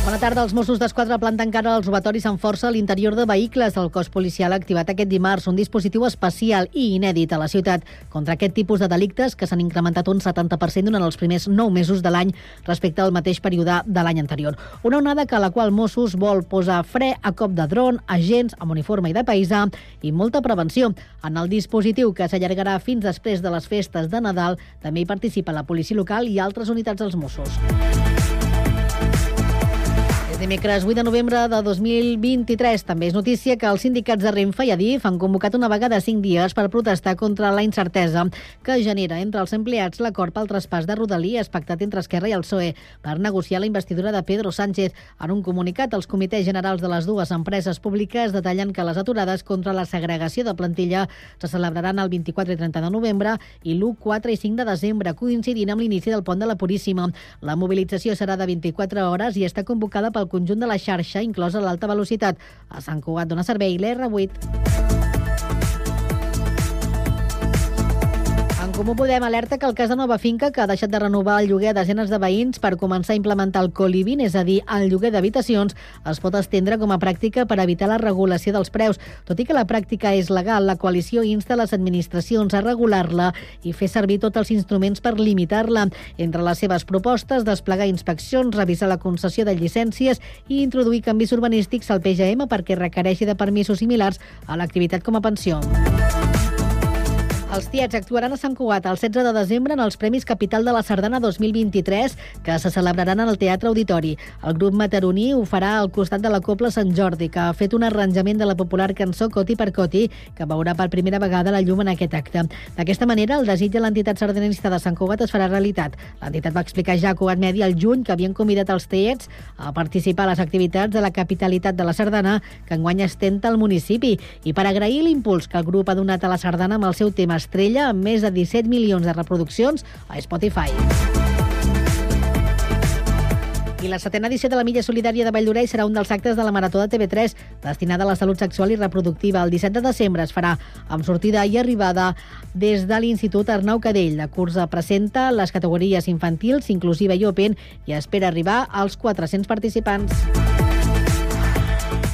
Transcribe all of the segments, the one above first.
Bona tarda. Els Mossos d'Esquadra planten cara als robatoris amb força a l'interior de vehicles. El cos policial ha activat aquest dimarts un dispositiu especial i inèdit a la ciutat contra aquest tipus de delictes que s'han incrementat un 70% durant els primers 9 mesos de l'any respecte al mateix període de l'any anterior. Una onada que a la qual Mossos vol posar fre a cop de dron, agents amb uniforme i de paisà i molta prevenció. En el dispositiu que s'allargarà fins després de les festes de Nadal també hi participa la policia local i altres unitats dels Mossos. Dimecres 8 de novembre de 2023 també és notícia que els sindicats de Renfe i Adif han convocat una vaga de 5 dies per protestar contra la incertesa que genera entre els empleats l'acord pel traspàs de Rodalies pactat entre Esquerra i el PSOE per negociar la investidura de Pedro Sánchez. En un comunicat, els comitès generals de les dues empreses públiques detallen que les aturades contra la segregació de plantilla se celebraran el 24 i 30 de novembre i l'1, 4 i 5 de desembre, coincidint amb l'inici del pont de la Puríssima. La mobilització serà de 24 hores i està convocada pel conjunt de la xarxa, inclosa l'alta velocitat. A Sant Cugat dona servei l'R8. Comú Podem alerta que el cas de Nova Finca, que ha deixat de renovar el lloguer a desenes de veïns per començar a implementar el coliving, és a dir, el lloguer d'habitacions, es pot estendre com a pràctica per evitar la regulació dels preus. Tot i que la pràctica és legal, la coalició insta les administracions a regular-la i fer servir tots els instruments per limitar-la. Entre les seves propostes, desplegar inspeccions, revisar la concessió de llicències i introduir canvis urbanístics al PGM perquè requereixi de permisos similars a l'activitat com a pensió. Els Tiets actuaran a Sant Cugat el 16 de desembre en els Premis Capital de la Sardana 2023, que se celebraran el Teatre Auditori. El grup mataroní ho farà al costat de la Copla Sant Jordi, que ha fet un arranjament de la popular cançó Coti per Coti, que veurà per primera vegada la llum en aquest acte. D'aquesta manera, el desig de l'entitat sardanista de Sant Cugat es farà realitat. L'entitat va explicar ja a Cugat Medi el juny que havien convidat els Tiets a participar a les activitats de la capitalitat de la Sardana, que enguany estenta al municipi, i per agrair l'impuls que el grup ha donat a la Sardana amb el seu tema estrella amb més de 17 milions de reproduccions a Spotify. I la setena edició de la Milla Solidària de Valldorell serà un dels actes de la Marató de TV3 destinada a la salut sexual i reproductiva. El 17 de desembre es farà amb sortida i arribada des de l'Institut Arnau Cadell. La cursa presenta les categories infantils, inclusiva i open i espera arribar als 400 participants.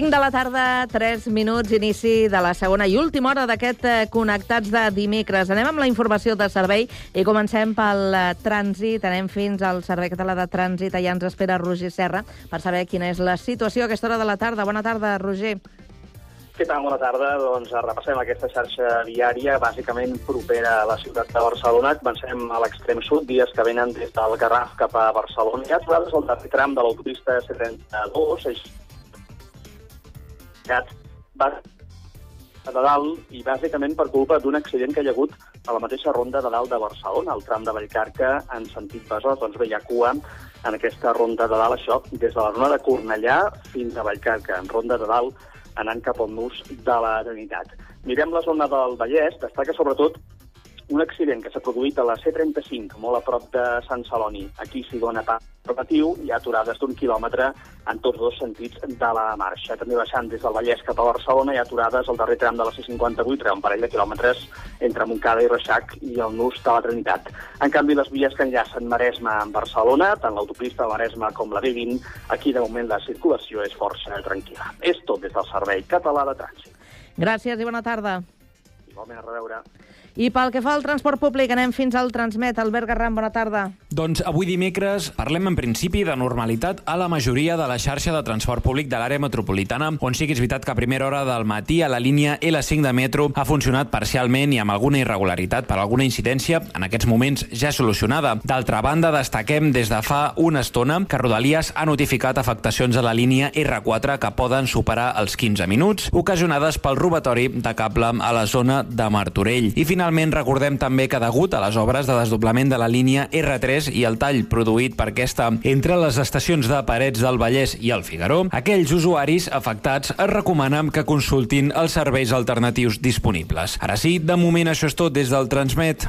Cinc de la tarda, 3 minuts, inici de la segona i última hora d'aquest eh, Connectats de dimecres. Anem amb la informació de servei i comencem pel eh, trànsit. Anem fins al Servei Català de Trànsit. Allà ens espera Roger Serra per saber quina és la situació a aquesta hora de la tarda. Bona tarda, Roger. Què tal? Bona tarda. Doncs repassem aquesta xarxa viària, bàsicament propera a la ciutat de Barcelona. Comencem a l'extrem sud, dies que venen des del Garraf cap a Barcelona. Hi ha aturades al tram de l'autopista C32, és va de dalt i bàsicament per culpa d'un accident que hi ha hagut a la mateixa ronda de dalt de Barcelona, al tram de Vallcarca en sentit Besòs. Doncs bé, hi ha cua en aquesta ronda de dalt, això, des de la zona de Cornellà fins a Vallcarca, en ronda de dalt anant cap al nus de la Trinitat. Mirem la zona del Vallès, destaca sobretot un accident que s'ha produït a la C35, molt a prop de Sant Celoni. Aquí s'hi dona pas relatiu, hi ha aturades d'un quilòmetre en tots dos sentits de la marxa. També baixant des del Vallès cap a Barcelona hi ha aturades al darrer tram de la C58, un parell de quilòmetres entre Montcada i Reixac i el nus de la Trinitat. En canvi, les vies que enllacen Maresme amb Barcelona, tant l'autopista de Maresme com la B20, aquí de moment la circulació és força tranquil·la. És tot des del Servei Català de Trànsit. Gràcies i bona tarda. Igualment, a reveure. I pel que fa al transport públic, anem fins al Transmet. Albert Garram, bona tarda. Doncs avui dimecres parlem en principi de normalitat a la majoria de la xarxa de transport públic de l'àrea metropolitana, on sí que és veritat que a primera hora del matí a la línia L5 de metro ha funcionat parcialment i amb alguna irregularitat per alguna incidència, en aquests moments ja solucionada. D'altra banda, destaquem des de fa una estona que Rodalies ha notificat afectacions a la línia R4 que poden superar els 15 minuts, ocasionades pel robatori de cable a la zona de Martorell. I finalment, finalment recordem també que degut a les obres de desdoblament de la línia R3 i el tall produït per aquesta entre les estacions de Parets del Vallès i el Figaró, aquells usuaris afectats es recomanen que consultin els serveis alternatius disponibles. Ara sí, de moment això és tot des del Transmet.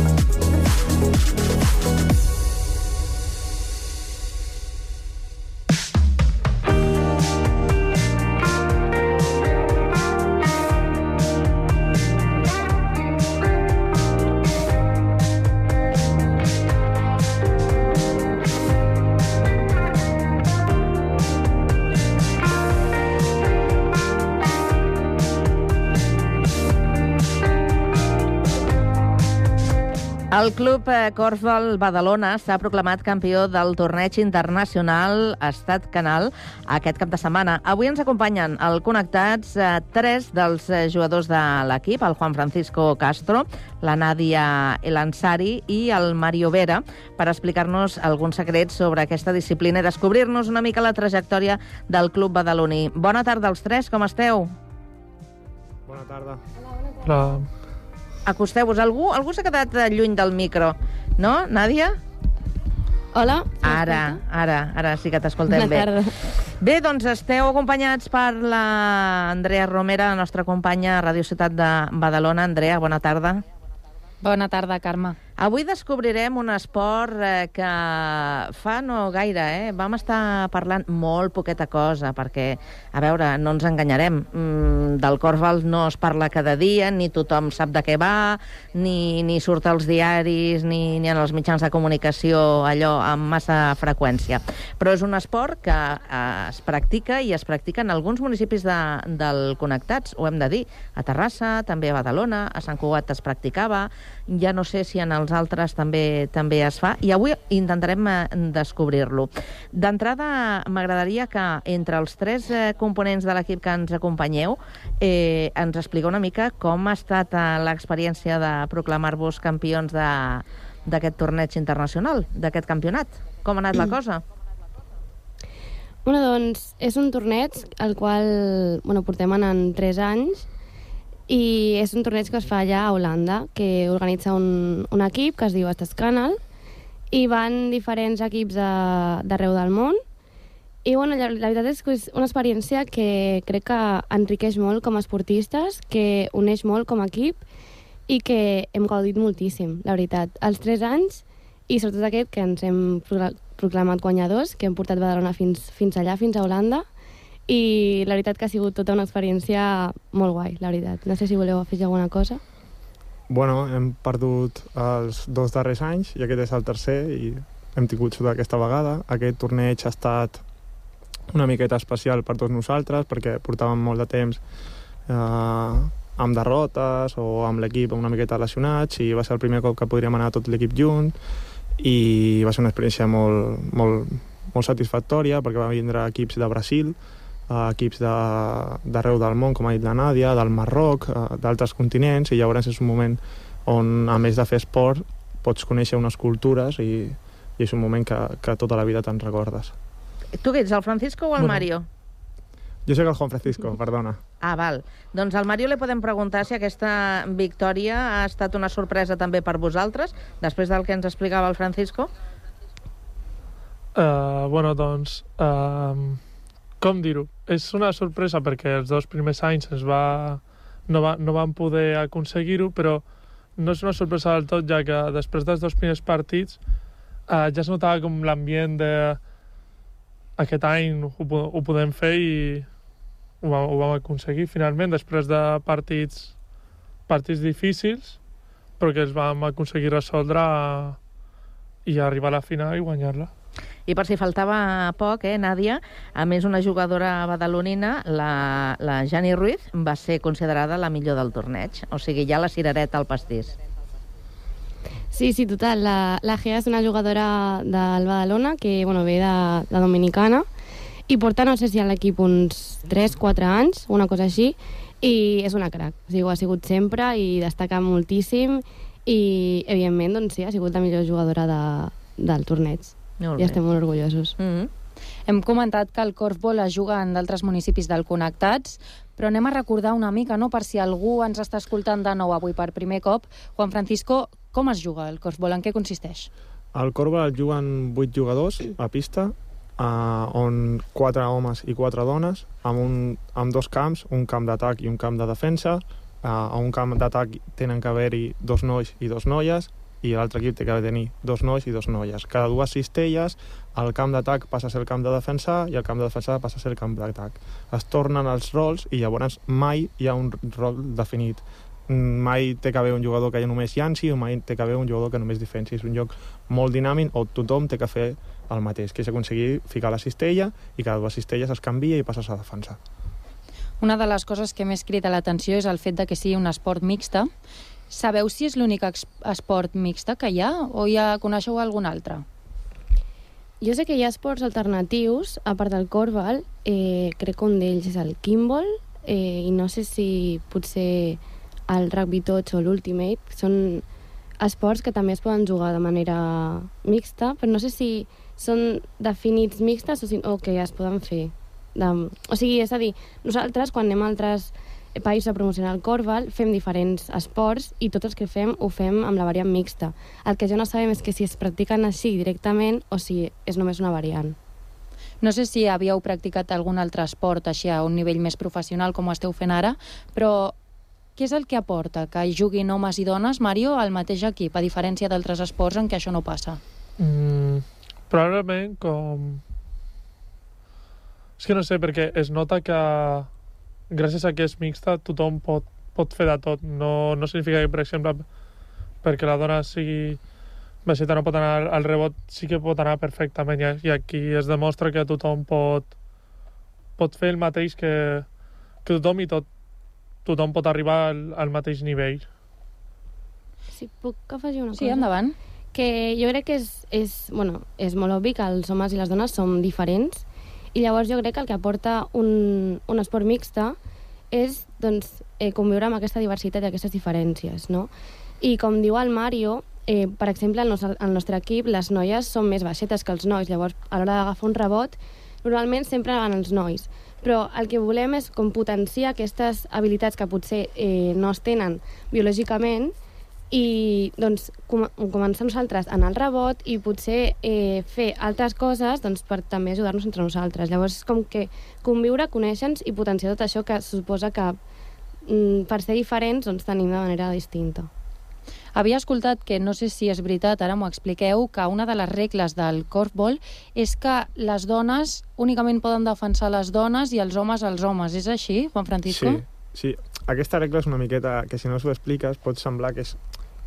El club eh, Corfball Badalona s'ha proclamat campió del torneig internacional Estat Canal aquest cap de setmana. Avui ens acompanyen al Connectats eh, tres dels eh, jugadors de l'equip, el Juan Francisco Castro, la Nàdia Elansari i el Mario Vera, per explicar-nos alguns secrets sobre aquesta disciplina i descobrir-nos una mica la trajectòria del club badaloní. Bona tarda als tres, com esteu? Bona tarda. Hola. Acosteu-vos. Algú, algú s'ha quedat eh, lluny del micro, no, Nàdia? Hola. Ara, ara, ara sí que t'escoltem Bona bé. tarda. Bé, doncs esteu acompanyats per la Andrea Romera, la nostra companya a Radio Ciutat de Badalona. Andrea, bona tarda. Bona tarda, Carme. Avui descobrirem un esport eh, que fa no gaire, eh? Vam estar parlant molt poqueta cosa, perquè, a veure, no ens enganyarem, mm, del Corval no es parla cada dia, ni tothom sap de què va, ni, ni surt als diaris, ni, ni en els mitjans de comunicació allò amb massa freqüència. Però és un esport que eh, es practica i es practica en alguns municipis de, del Connectats, ho hem de dir, a Terrassa, també a Badalona, a Sant Cugat es practicava, ja no sé si en els altres també també es fa, i avui intentarem eh, descobrir-lo. D'entrada, m'agradaria que entre els tres eh, components de l'equip que ens acompanyeu eh, ens expliqueu una mica com ha estat eh, l'experiència de proclamar-vos campions de- d'aquest torneig internacional, d'aquest campionat. Com ha anat la cosa? Bueno, doncs, és un torneig al qual bueno, portem anant 3 anys i és un torneig que es fa allà a Holanda, que organitza un, un equip que es diu Estes Canal i van diferents equips d'arreu del món i bueno, la, la veritat és que és una experiència que crec que enriqueix molt com a esportistes, que uneix molt com a equip i que hem gaudit moltíssim, la veritat. Els 3 anys i sobretot aquest que ens hem procla- proclamat guanyadors, que hem portat Badalona fins, fins allà, fins a Holanda, i la veritat que ha sigut tota una experiència molt guai, la veritat. No sé si voleu afegir alguna cosa. Bueno, hem perdut els dos darrers anys i aquest és el tercer i hem tingut sort aquesta vegada. Aquest torneig ha estat una miqueta especial per tots nosaltres perquè portàvem molt de temps eh, amb derrotes o amb l'equip una miqueta lesionats i va ser el primer cop que podríem anar tot l'equip junt i va ser una experiència molt, molt, molt satisfactòria perquè va vindre equips de Brasil, eh, equips de- d'arreu del món, com ha dit la Nàdia, del Marroc, eh, d'altres continents, i llavors és un moment on, a més de fer esport, pots conèixer unes cultures i, i és un moment que, que tota la vida te'n recordes. Tu què ets, el Francisco o el Bueno. Mario? Jo soc el Juan Francisco, perdona. Ah, val. Doncs al Mario li podem preguntar si aquesta victòria ha estat una sorpresa també per vosaltres, després del que ens explicava el Francisco. Uh, bueno, doncs, uh, com dir-ho? És una sorpresa perquè els dos primers anys ens va, no, va, no vam poder aconseguir-ho, però no és una sorpresa del tot, ja que després dels dos primers partits uh, ja es notava com l'ambient de aquest any ho, ho podem fer i ho, ho vam aconseguir finalment després de partits partits difícils però que els vam aconseguir resoldre uh, i arribar a la final i guanyar-la. I per si faltava poc, eh, Nàdia, a més una jugadora badalonina, la, la Jani Ruiz, va ser considerada la millor del torneig. O sigui, ja la cirereta al pastís. Sí, sí, total. La, la Gea és una jugadora del Badalona que bueno, ve de, de Dominicana i porta, no sé si a l'equip uns 3-4 anys, una cosa així, i és una crac. O sigui, ho ha sigut sempre i destaca moltíssim i, evidentment, doncs sí, ha sigut la millor jugadora de, del torneig. Molt I bé. estem molt orgullosos. Mm -hmm. Hem comentat que el corfball es juga en d'altres municipis del Connectats, però anem a recordar una mica, no?, per si algú ens està escoltant de nou avui per primer cop. Juan Francisco, com es juga el corfball? En què consisteix? Al Corba el juguen 8 jugadors a pista, uh, on 4 homes i 4 dones, amb, un, amb dos camps, un camp d'atac i un camp de defensa. Uh, a un camp d'atac tenen que haver-hi dos nois i dos noies, i l'altre equip té que tenir dos nois i dos noies. Cada dues cistelles, el camp d'atac passa a ser el camp de defensar i el camp de defensar passa a ser el camp d'atac. Es tornen els rols i llavors mai hi ha un rol definit. Mai té que haver un jugador que només llanci o mai té que haver un jugador que només defensi. És un joc molt dinàmic on tothom té que fer el mateix, que és aconseguir ficar la cistella i cada dues cistelles es canvia i passes a defensar. Una de les coses que més crida l'atenció és el fet de que sigui un esport mixta. Sabeu si és l'únic esport mixta que hi ha o ja coneixeu algun altre? Jo sé que hi ha esports alternatius, a part del corbal, eh, crec que un d'ells és el kimball, eh, i no sé si potser el rugby tots o l'ultimate, són esports que també es poden jugar de manera mixta, però no sé si són definits mixtes o, si, o que es poden fer. De, o sigui, és a dir, nosaltres quan anem a altres països a promocionar el corbal fem diferents esports i tots els que fem ho fem amb la variant mixta. El que jo no sabem és que si es practiquen així directament o si és només una variant. No sé si havíeu practicat algun altre esport així a un nivell més professional com ho esteu fent ara, però què és el que aporta que hi juguin homes i dones, Mario, al mateix equip, a diferència d'altres esports en què això no passa? Mm, probablement com... És que no sé, perquè es nota que gràcies a que és mixta tothom pot, pot fer de tot. No, no significa que, per exemple, perquè la dona sigui baixeta no pot anar al- al rebot, sí que pot anar perfectament i, i aquí es demostra que tothom pot, pot fer el mateix que, que tothom i tot, tothom pot arribar al, al mateix nivell. Si puc afegir una Sí, cosa? endavant. Que jo crec que és, és, bueno, és molt obvi que els homes i les dones som diferents i llavors jo crec que el que aporta un, un esport mixta és doncs, eh, conviure amb aquesta diversitat i aquestes diferències, no? I com diu el Mario, eh, per exemple, al nostre, al nostre equip les noies són més baixetes que els nois, llavors a l'hora d'agafar un rebot normalment sempre van els nois. Però el que volem és com potenciar aquestes habilitats que potser eh, no es tenen biològicament i doncs com començar nosaltres a anar al rebot i potser eh, fer altres coses doncs, per també ajudar-nos entre nosaltres. Llavors és com que conviure, conèixer-nos i potenciar tot això que suposa que mm, per ser diferents doncs, tenim de manera distinta. Havia escoltat que, no sé si és veritat, ara m'ho expliqueu, que una de les regles del corfball és que les dones únicament poden defensar les dones i els homes els homes. És així, Juan Francisco? Sí, sí. Aquesta regla és una miqueta que si no s'ho expliques pot semblar que és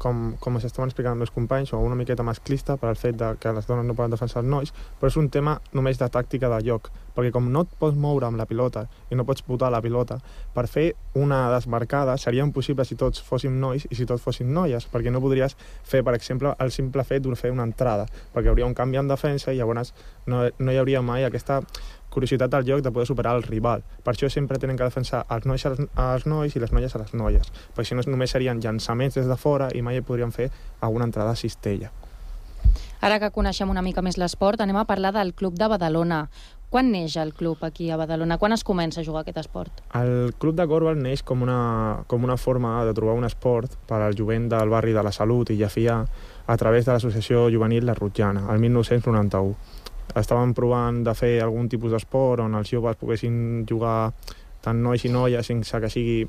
com, com s'estaven explicant els meus companys, o una miqueta masclista per al fet de que les dones no poden defensar els nois, però és un tema només de tàctica de joc, perquè com no et pots moure amb la pilota i no pots botar la pilota, per fer una desmarcada seria impossible si tots fóssim nois i si tots fóssim noies, perquè no podries fer, per exemple, el simple fet de fer una entrada, perquè hauria un canvi en defensa i llavors no, no hi hauria mai aquesta curiositat del joc de poder superar el rival. Per això sempre tenen que defensar els nois als, nois i les noies a les noies, perquè si no només serien llançaments des de fora i mai podríem fer alguna entrada a cistella. Ara que coneixem una mica més l'esport, anem a parlar del Club de Badalona. Quan neix el club aquí a Badalona? Quan es comença a jugar aquest esport? El Club de Corbal neix com una, com una forma de trobar un esport per al jovent del barri de la Salut i Llafià a través de l'associació juvenil La Rutjana, el 1991. Estàvem provant de fer algun tipus d'esport on els joves poguessin jugar tant nois i noies sense que sigui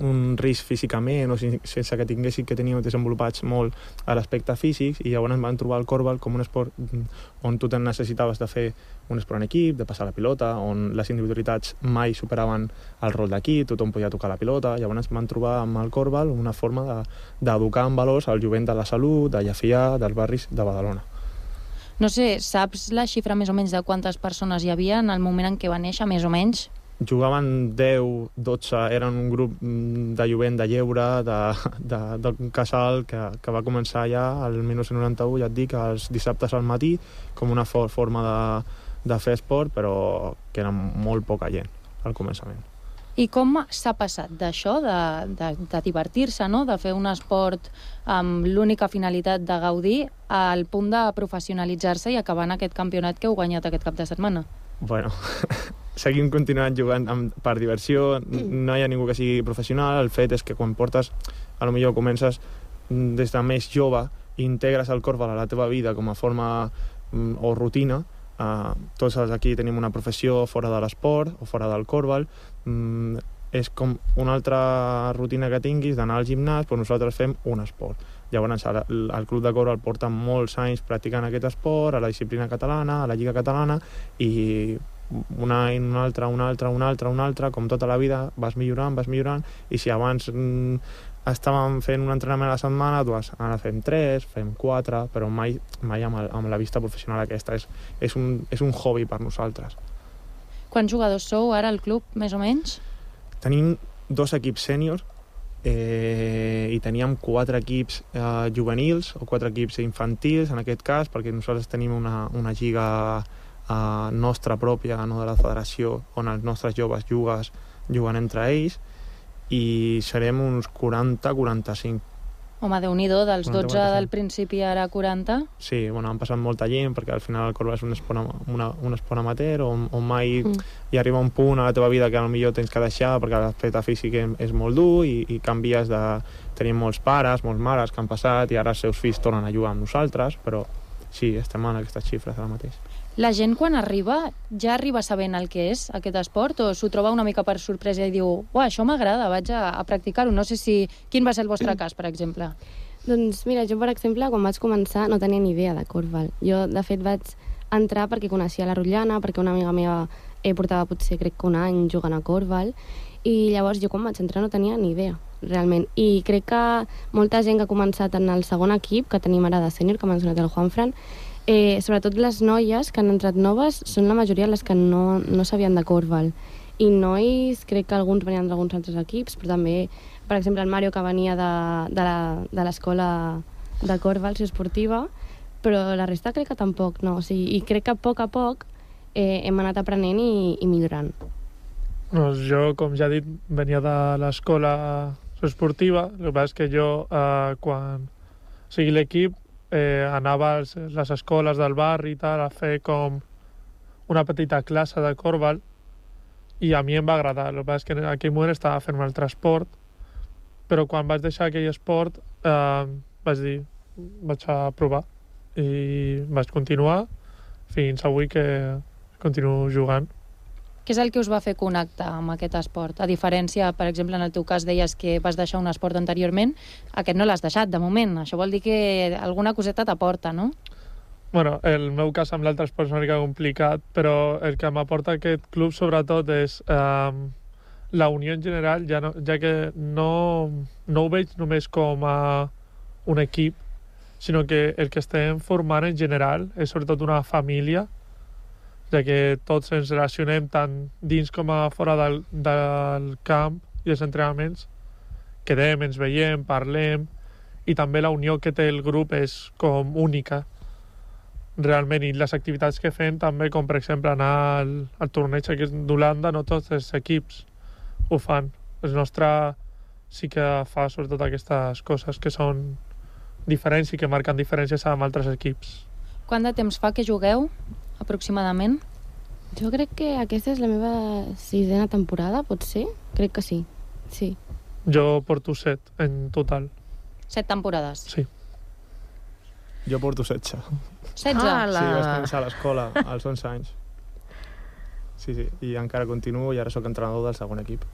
un risc físicament o sen- sense que tinguessin que tenir desenvolupats molt a l'aspecte físic i llavors van trobar el corbal com un esport mm, on tu te necessitaves de fer un esport en equip, de passar la pilota, on les individualitats mai superaven el rol d'equip, tothom podia tocar la pilota, llavors van trobar amb el corbal una forma de- d'educar en valors al jovent de la salut, de Llafià, dels barris de Badalona. No sé, saps la xifra més o menys de quantes persones hi havia en el moment en què va néixer, més o menys? jugaven 10, 12, eren un grup mm, de jovent de lleure, de, de, d'un casal que, que va començar ja el 1991, ja et dic, els dissabtes al matí, com una for forma de, de fer esport, però que era molt poca gent al començament. I com s'ha passat d'això, de, de, de divertir-se, no? de fer un esport amb l'única finalitat de gaudir, al punt de professionalitzar-se i acabar en aquest campionat que heu guanyat aquest cap de setmana? Bueno, seguim continuant jugant amb, per diversió, no hi ha ningú que sigui professional, el fet és que quan portes, a lo millor comences des de més jove, integres el corfball a la teva vida com a forma mm, o rutina, uh, tots aquí tenim una professió fora de l'esport o fora del corfball, mm, és com una altra rutina que tinguis d'anar al gimnàs, però nosaltres fem un esport. Llavors, el, el Club de Corfball porta molts anys practicant aquest esport, a la disciplina catalana, a la Lliga Catalana, i un any, un altre, un altre, un altre, un altre, com tota la vida, vas millorant, vas millorant, i si abans mm, estàvem fent un entrenament a la setmana, doncs ara fem tres, fem quatre, però mai, mai amb, el, amb la vista professional aquesta. És, és, un, és un hobby per nosaltres. Quants jugadors sou ara al club, més o menys? Tenim dos equips sèniors eh, i teníem quatre equips eh, juvenils o quatre equips infantils, en aquest cas, perquè nosaltres tenim una, una lliga eh, nostra pròpia, no de la federació, on els nostres joves jugues, juguen entre ells, i serem uns 40-45. Home, déu nhi dels 12 del principi ara 40. Sí, bueno, han passat molta gent, perquè al final el corba és un esport, una, un esport amateur, on, on mai mm. hi arriba un punt a la teva vida que millor tens que deixar perquè l'aspecte físic és molt dur i, i canvies de... Tenim molts pares, molts mares que han passat i ara els seus fills tornen a jugar amb nosaltres, però sí, estem en aquestes xifres ara mateix. La gent quan arriba ja arriba sabent el que és aquest esport o s'ho troba una mica per sorpresa i diu uah, això m'agrada, vaig a, a practicar-ho. No sé si... Quin va ser el vostre cas, per exemple? Doncs mira, jo per exemple, quan vaig començar no tenia ni idea de corfball. Jo, de fet, vaig entrar perquè coneixia la Rotllana, perquè una amiga meva eh, portava potser crec que un any jugant a corfball i llavors jo quan vaig entrar no tenia ni idea realment. I crec que molta gent que ha començat en el segon equip, que tenim ara de sènior, que m'ha mencionat el Juanfran, eh, sobretot les noies que han entrat noves són la majoria les que no, no sabien de corfball i nois, crec que alguns venien d'alguns altres equips, però també, per exemple, el Mario, que venia de l'escola de, de corfball esportiva, però la resta crec que tampoc, no. O sigui, I crec que a poc a poc eh, hem anat aprenent i, i millorant. No, jo, com ja he dit, venia de l'escola esportiva, el que passa és que jo, eh, quan... O sigui, l'equip eh, anava a les escoles del barri i tal a fer com una petita classe de corbal i a mi em va agradar. El que és que en aquell moment estava fent un altre esport, però quan vaig deixar aquell esport eh, vaig dir, vaig a provar i vaig continuar fins avui que continuo jugant. Què és el que us va fer connectar amb aquest esport? A diferència, per exemple, en el teu cas deies que vas deixar un esport anteriorment, aquest no l'has deixat, de moment. Això vol dir que alguna coseta t'aporta, no? Bueno, el meu cas amb l'altre esport és una mica complicat, però el que m'aporta aquest club sobretot és eh, la unió en general, ja, no, ja que no, no ho veig només com a un equip, sinó que el que estem formant en general és sobretot una família ja que tots ens relacionem tant dins com a fora del, del camp i els entrenaments. Quedem, ens veiem, parlem, i també la unió que té el grup és com única realment, i les activitats que fem també, com per exemple anar al, al torneig aquí d'Holanda, no tots els equips ho fan. El nostre sí que fa sobretot aquestes coses que són diferents i que marquen diferències amb altres equips. Quant de temps fa que jugueu? Aproximadament? Jo crec que aquesta és la meva sisena temporada, pot ser? Crec que sí, sí. Jo porto set en total. Set temporades? Sí. Jo porto 16. 16? Ah, la... Sí, vaig començar a l'escola als 11 anys. Sí, sí, i encara continuo i ara sóc entrenador del segon equip.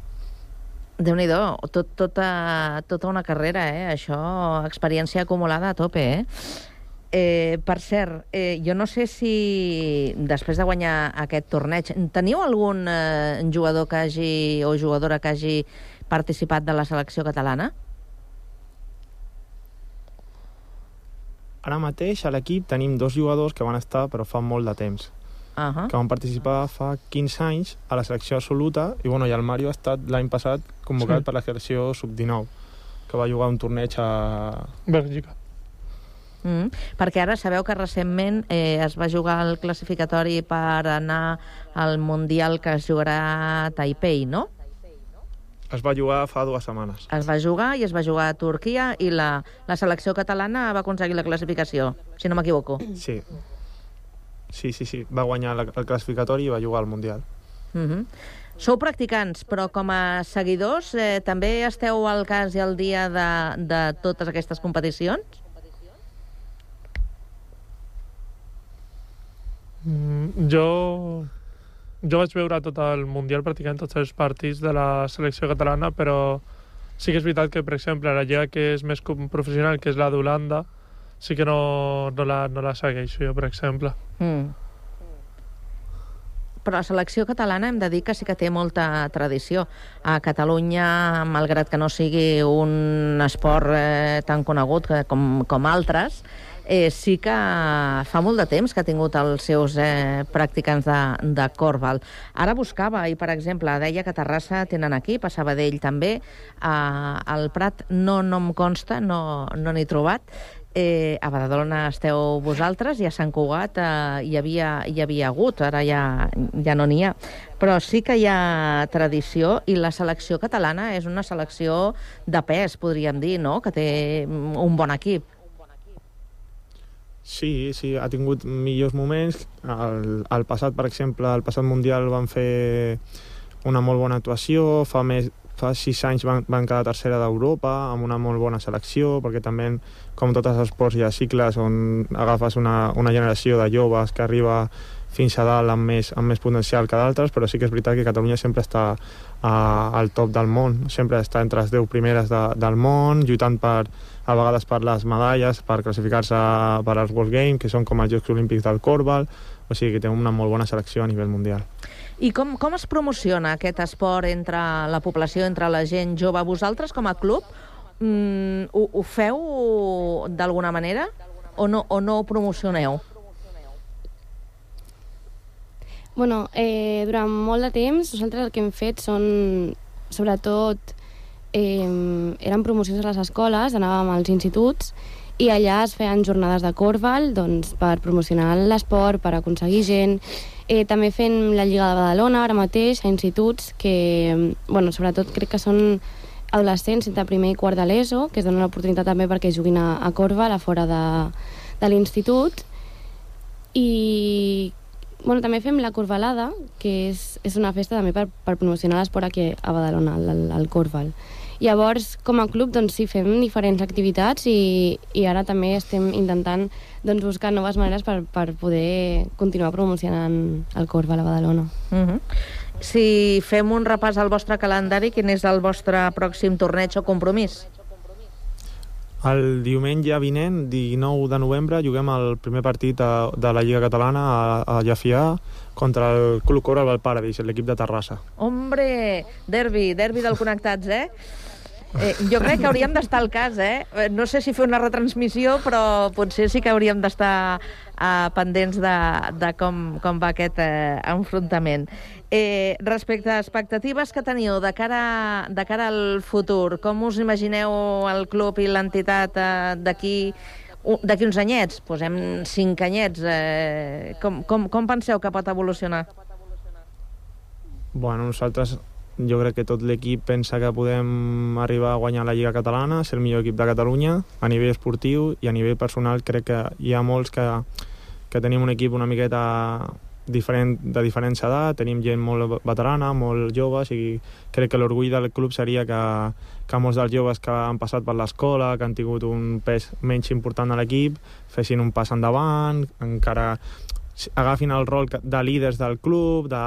déu nhi tot, tota, tota una carrera, eh? Això, experiència acumulada a tope, eh? Eh, per cert, eh, jo no sé si després de guanyar aquest torneig, teniu algun eh, jugador que hagi, o jugadora que hagi participat de la selecció catalana? Ara mateix a l'equip tenim dos jugadors que van estar però fa molt de temps. Uh -huh. que van participar fa 15 anys a la selecció absoluta i, bueno, i el Mario ha estat l'any passat convocat sí. per la selecció sub-19 que va jugar un torneig a... Bèlgica Mm, perquè ara sabeu que recentment eh, es va jugar el classificatori per anar al Mundial que es jugarà a Taipei, no? Es va jugar fa dues setmanes. Es va jugar i es va jugar a Turquia i la, la selecció catalana va aconseguir la classificació, si no m'equivoco. Sí. Sí, sí, sí. Va guanyar la- el classificatori i va jugar al Mundial. Mm -hmm. Sou practicants, però com a seguidors eh, també esteu al cas i al dia de, de totes aquestes competicions? Mm, jo, jo vaig veure tot el Mundial practicant tots els partits de la selecció catalana, però sí que és veritat que, per exemple, la lliga que és més professional, que és la d'Holanda, sí que no, no, la, no la segueixo jo, per exemple. Mm. Però la selecció catalana hem de dir que sí que té molta tradició. A Catalunya, malgrat que no sigui un esport eh, tan conegut que, com, com altres, eh, sí que fa molt de temps que ha tingut els seus eh, practicants de, de Corval. Ara buscava, i per exemple, deia que Terrassa tenen equip, a Sabadell també, a, al Prat no, no em consta, no, no n'he trobat, eh, a Badalona esteu vosaltres i a Sant Cugat eh, hi, havia, hi havia hagut, ara ja, ja no n'hi ha. Però sí que hi ha tradició i la selecció catalana és una selecció de pes, podríem dir, no?, que té un bon equip. Sí, sí, ha tingut millors moments. Al, al passat, per exemple, al passat Mundial van fer una molt bona actuació, fa més fa sis anys van, van quedar tercera d'Europa amb una molt bona selecció, perquè també, com tots els esports, hi ha cicles on agafes una, una generació de joves que arriba fins a dalt amb més, amb més potencial que d'altres, però sí que és veritat que Catalunya sempre està a, al top del món, sempre està entre les 10 primeres de, del món, lluitant per, a vegades per les medalles, per classificar-se per als World Games, que són com els Jocs Olímpics del Corbal, o sigui que té una molt bona selecció a nivell mundial. I com, com es promociona aquest esport entre la població, entre la gent jove? Vosaltres, com a club, mm, ho, ho feu d'alguna manera o no, o no ho promocioneu? Bueno, eh, durant molt de temps nosaltres el que hem fet són, sobretot, eh, eren promocions a les escoles, anàvem als instituts, i allà es feien jornades de Corval doncs, per promocionar l'esport, per aconseguir gent. Eh, també fem la Lliga de Badalona ara mateix, a instituts, que bueno, sobretot crec que són adolescents entre primer i quart de l'ESO, que es donen l'oportunitat també perquè juguin a, a Corval, a fora de, de l'institut. I bueno, també fem la Corvalada, que és, és una festa també per, per promocionar l'esport aquí a Badalona, al, al Corval. Llavors, com a club, doncs sí, fem diferents activitats i, i ara també estem intentant doncs, buscar noves maneres per, per poder continuar promocionant el Corval a Badalona. Uh -huh. Si fem un repàs al vostre calendari, quin és el vostre pròxim torneig o compromís? El diumenge vinent, 19 de novembre, juguem el primer partit a, de la Lliga Catalana a, a Llafià contra el Club Cobra del Paradís, l'equip de Terrassa. Hombre, derbi, derbi del Connectats, eh? Eh, jo crec que hauríem d'estar al cas, eh? Eh, No sé si fer una retransmissió, però potser sí que hauríem d'estar eh, pendents de, de com, com va aquest eh, enfrontament. Eh, respecte a expectatives que teniu de cara, de cara al futur, com us imagineu el club i l'entitat eh, d'aquí d'aquí uns anyets? Posem cinc anyets. Eh, com, com, com penseu que pot evolucionar? Bueno, nosaltres jo crec que tot l'equip pensa que podem arribar a guanyar la Lliga Catalana, ser el millor equip de Catalunya a nivell esportiu i a nivell personal crec que hi ha molts que, que tenim un equip una miqueta diferent, de diferents edat, tenim gent molt veterana, molt jove, o sigui, crec que l'orgull del club seria que, que molts dels joves que han passat per l'escola, que han tingut un pes menys important a l'equip, fessin un pas endavant, encara agafin el rol de líders del club, de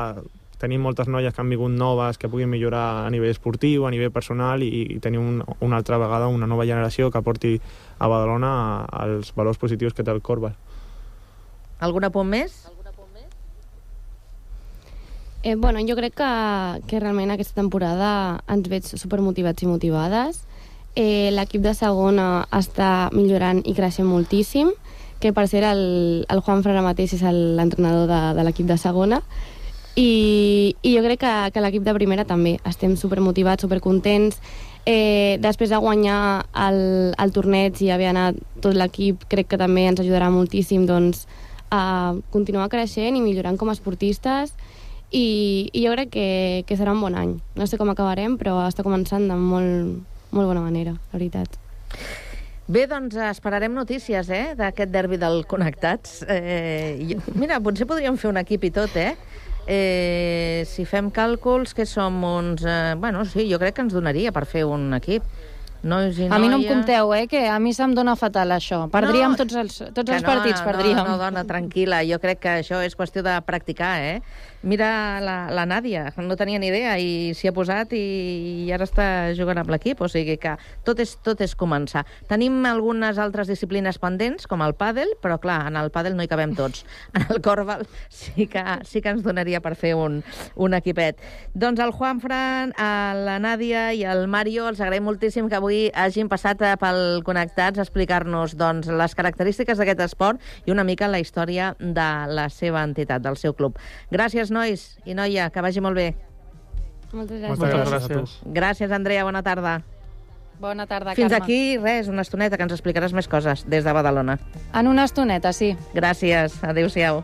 tenim moltes noies que han vingut noves que puguin millorar a nivell esportiu, a nivell personal i, i tenir un, una altra vegada una nova generació que porti a Badalona els valors positius que té el Corval. Algun apunt més? Eh, bueno, jo crec que, que realment aquesta temporada ens veig supermotivats i motivades. Eh, L'equip de segona està millorant i creixent moltíssim, que per ser el, el Juan Frara mateix és el- l'entrenador de, de l'equip de segona. I, i jo crec que, que l'equip de primera també. Estem supermotivats, supercontents. Eh, després de guanyar el, el torneig i haver anat tot l'equip, crec que també ens ajudarà moltíssim doncs, a continuar creixent i millorant com a esportistes i, i jo crec que, que serà un bon any. No sé com acabarem, però està començant de molt, molt bona manera, la veritat. Bé, doncs esperarem notícies, eh, d'aquest derbi del Connectats. Eh, mira, potser podríem fer un equip i tot, eh? Eh, si fem càlculs, que som uns... Eh, bueno, sí, jo crec que ens donaria per fer un equip. Nois i A mi no em noies. compteu, eh, que a mi se'm dona fatal això. Perdríem No, tots els, tots els partits, no, perdríem. No, no, dona, tranquil·la. Jo crec que això és qüestió de practicar, eh? Mira la, la Nàdia, no tenia ni idea i s'hi ha posat i, i ara està jugant amb l'equip, o sigui que tot és, tot és començar. Tenim algunes altres disciplines pendents, com el pàdel, però clar, en el pàdel no hi cabem tots. En el corbal sí que, sí que ens donaria per fer un, un equipet. Doncs el Juanfran, a la Nàdia i el Mario, els agraïm moltíssim que avui hagin passat pel Connectats a explicar-nos doncs, les característiques d'aquest esport i una mica la història de la seva entitat, del seu club. Gràcies, nois i noia, que vagi molt bé. Moltes Moltes Moltes gràcies a tu. gràcies. Gràcies, Andrea, bona tarda. Bona tarda, Fins Carme. aquí, res, una estoneta, que ens explicaràs més coses des de Badalona. En una estoneta, sí. Gràcies, adéu-siau.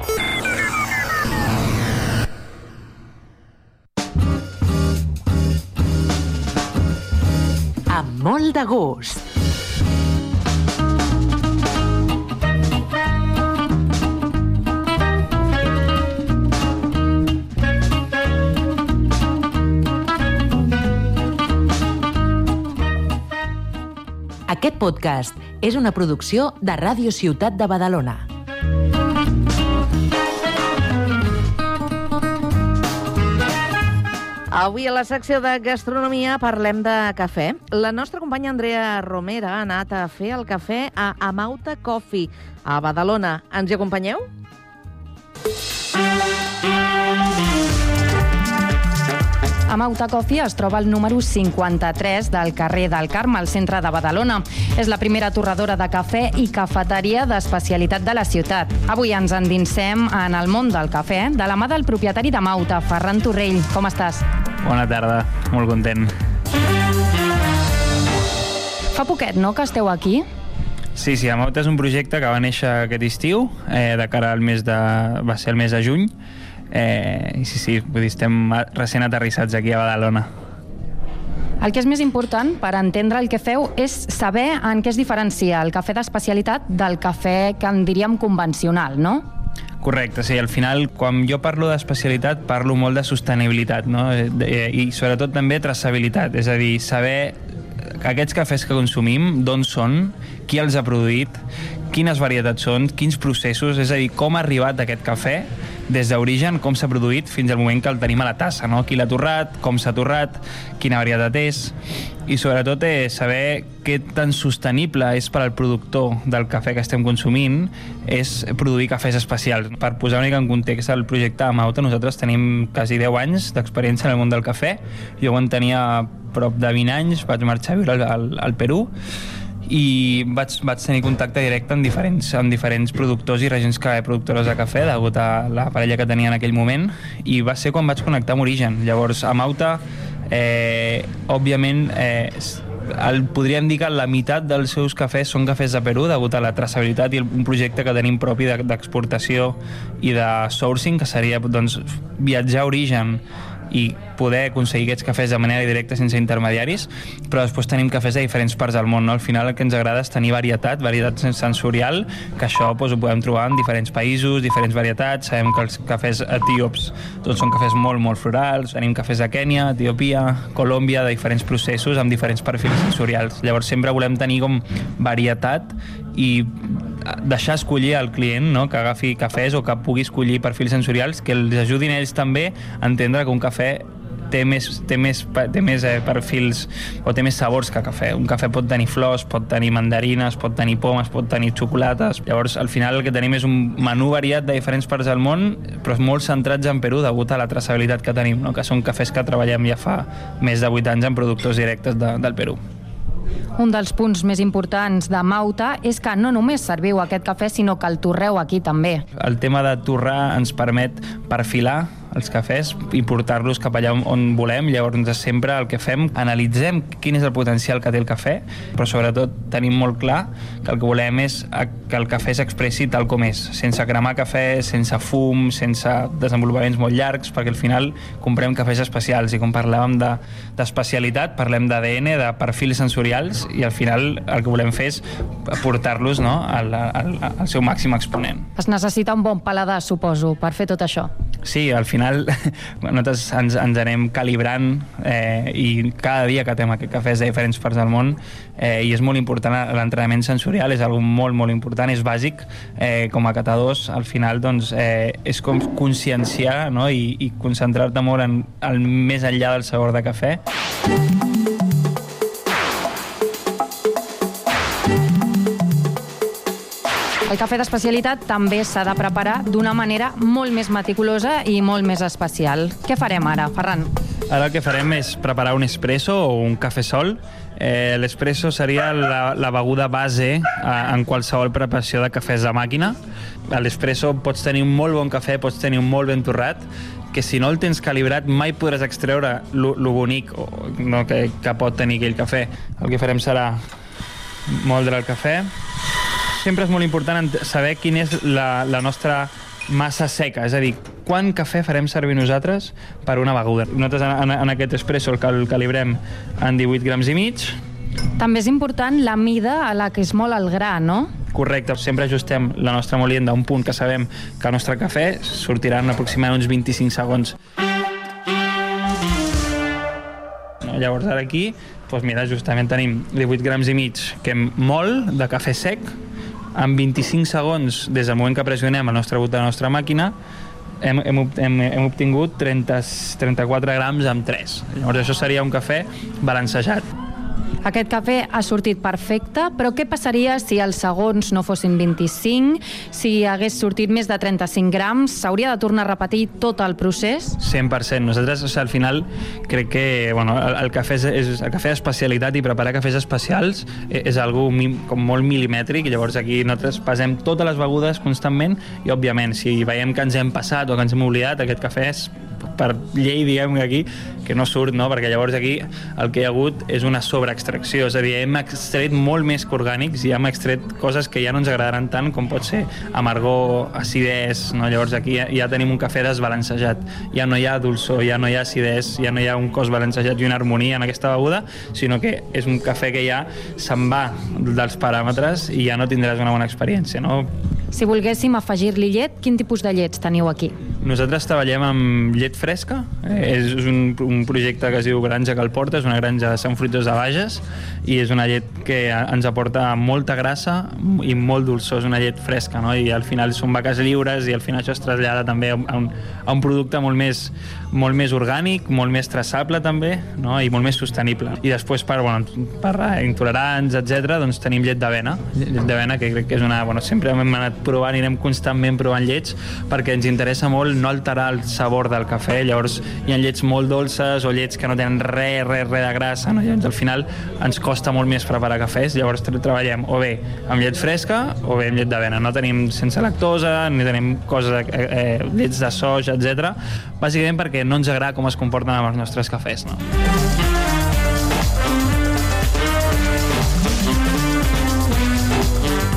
Podcast és una producció de Ràdio Ciutat de Badalona. Avui a la secció de gastronomia parlem de cafè. La nostra companya Andrea Romera ha anat a fer el cafè a Amauta Coffee, a Badalona. Ens hi acompanyeu? Amauta Coffee es troba al número 53 del carrer del Carme, al centre de Badalona. És la primera torradora de cafè i cafeteria d'especialitat de la ciutat. Avui ens endinsem en el món del cafè de la mà del propietari de Mauta, Ferran Torrell. Com estàs? Bona tarda, molt content. Fa poquet, no?, que esteu aquí? Sí, sí, Amauta és un projecte que va néixer aquest estiu, eh, de cara al mes de... va ser el mes de juny, eh, i sí, sí, vull dir, estem recent aterrissats aquí a Badalona. El que és més important per entendre el que feu és saber en què es diferencia el cafè d'especialitat del cafè que en diríem convencional, no? Correcte, sí, al final, quan jo parlo d'especialitat, parlo molt de sostenibilitat, no? Eh, de- I sobretot també traçabilitat, és a dir, saber aquests cafès que consumim, d'on són, qui els ha produït, quines varietats són, quins processos, és a dir, com ha arribat aquest cafè des d'origen, com s'ha produït fins al moment que el tenim a la tassa, no? qui l'ha torrat, com s'ha torrat, quina varietat és, i sobretot eh, saber què tan sostenible és per al productor del cafè que estem consumint és produir cafès especials. Per posar una mica en context el projecte Amauta, nosaltres tenim quasi 10 anys d'experiència en el món del cafè. Jo quan tenia prop de 20 anys vaig marxar a viure al, al, al Perú i vaig, vaig tenir contacte directe amb diferents, amb diferents productors i regions que, productores de cafè degut a la parella que tenia en aquell moment i va ser quan vaig connectar amb Origen. Llavors, a Mauta, eh, òbviament, eh, el, podríem dir que la meitat dels seus cafès són cafès de Perú degut a la traçabilitat i el- un projecte que tenim propi de- d'exportació i de sourcing, que seria doncs, viatjar a Origen i poder aconseguir aquests cafès de manera directa sense intermediaris, però després tenim cafès de diferents parts del món. No? Al final el que ens agrada és tenir varietat, varietat sensorial, que això doncs, ho podem trobar en diferents països, diferents varietats. Sabem que els cafès etíops doncs, són cafès molt, molt florals, tenim cafès de Kènia, Etiòpia, Colòmbia, de diferents processos amb diferents perfils sensorials. Llavors sempre volem tenir com varietat i deixar escollir al client no? que agafi cafès o que pugui escollir perfils sensorials que els ajudin ells també a entendre que un cafè té més, té més, té més eh, perfils o té més sabors que cafè. Un cafè pot tenir flors, pot tenir mandarines, pot tenir pomes, pot tenir xocolates. Llavors, al final el que tenim és un menú variat de diferents parts del món, però molt centrats en Perú degut a la traçabilitat que tenim, no? que són cafès que treballem ja fa més de 8 anys en productors directes de, del Perú. Un dels punts més importants de Mauta és que no només serviu aquest cafè, sinó que el torreu aquí també. El tema de torrar ens permet perfilar els cafès i portar-los cap allà on, volem. Llavors, sempre el que fem, analitzem quin és el potencial que té el cafè, però sobretot tenim molt clar que el que volem és que el cafè s'expressi tal com és, sense cremar cafè, sense fum, sense desenvolupaments molt llargs, perquè al final comprem cafès especials i com parlàvem d'especialitat, de, parlem d'ADN, de perfils sensorials i al final el que volem fer és portar-los no, al, al, al seu màxim exponent. Es necessita un bon paladar, suposo, per fer tot això. Sí, al final nosaltres ens, ens anem calibrant eh, i cada dia que catem aquest cafès de diferents parts del món eh, i és molt important l'entrenament sensorial, és algo molt, molt important, és bàsic eh, com a catadors, al final doncs, eh, és com conscienciar no? i, i concentrar-te molt en el més enllà del sabor de cafè. El cafè d'especialitat també s'ha de preparar d'una manera molt més meticulosa i molt més especial. Què farem ara, Ferran? Ara el que farem és preparar un espresso o un cafè sol. Eh, L'espresso seria la, la beguda base eh, en qualsevol preparació de cafès de màquina. A l'espresso pots tenir un molt bon cafè, pots tenir un molt ben torrat, que si no el tens calibrat mai podràs extreure lo, bonic o, no, que, que pot tenir aquell cafè. El que farem serà moldre el cafè, sempre és molt important saber quina és la, la nostra massa seca, és a dir, quant cafè farem servir nosaltres per una beguda. Nosaltres en, en aquest espresso el, el calibrem en 18 grams i mig. També és important la mida a la que es mol el gra, no? Correcte, sempre ajustem la nostra molienda a un punt que sabem que el nostre cafè sortirà en aproximadament uns 25 segons. No, llavors ara aquí, doncs mira, justament tenim 18 grams i mig que hem mol de cafè sec, en 25 segons des del moment que pressionem el nostre bot de la nostra màquina hem, hem, hem, hem obtingut 30, 34 grams amb 3. Llavors això seria un cafè balancejat. Aquest cafè ha sortit perfecte, però què passaria si els segons no fossin 25, si hagués sortit més de 35 grams? S'hauria de tornar a repetir tot el procés? 100%. Nosaltres, o sigui, al final, crec que bueno, el, el, cafè és, és, el cafè d'especialitat i preparar cafès especials és, és algo mi, com molt milimètric, llavors aquí nosaltres pesem totes les begudes constantment i, òbviament, si veiem que ens hem passat o que ens hem oblidat, aquest cafè és per llei, diguem aquí, que no surt, no? perquè llavors aquí el que hi ha hagut és una sobreextracció, és a dir, hem extret molt més que orgànics i hem extret coses que ja no ens agradaran tant com pot ser amargor, acidès, no? llavors aquí ja, ja tenim un cafè desbalancejat, ja no hi ha dolçor, ja no hi ha acidès, ja no hi ha un cos balancejat i una harmonia en aquesta beguda, sinó que és un cafè que ja se'n va dels paràmetres i ja no tindràs una bona experiència. No? Si volguéssim afegir-li llet, quin tipus de llets teniu aquí? Nosaltres treballem amb llet fresca, eh, és un, un projecte que es diu Granja Calporta, és una granja de Sant Fruitós de Bages, i és una llet que ens aporta molta grassa i molt dolçor, és una llet fresca, no? i al final són vaques lliures i al final això es trasllada també a un, a un producte molt més, molt més orgànic, molt més traçable també, no? i molt més sostenible. I després per, bueno, per intolerants, etc doncs tenim llet d'avena, llet d'avena que crec que és una... Bueno, sempre hem anat provant, anirem constantment provant llets perquè ens interessa molt no alterar el sabor del cafè, llavors hi ha llets molt dolces o llets que no tenen res, res, res de grassa, no? llavors al final ens costa molt més preparar cafès, llavors treballem o bé amb llet fresca o bé amb llet d'avena, no tenim sense lactosa, ni tenim coses, eh, eh, llets de soja, etc. Bàsicament perquè no ens agrada com es comporten amb els nostres cafès. No?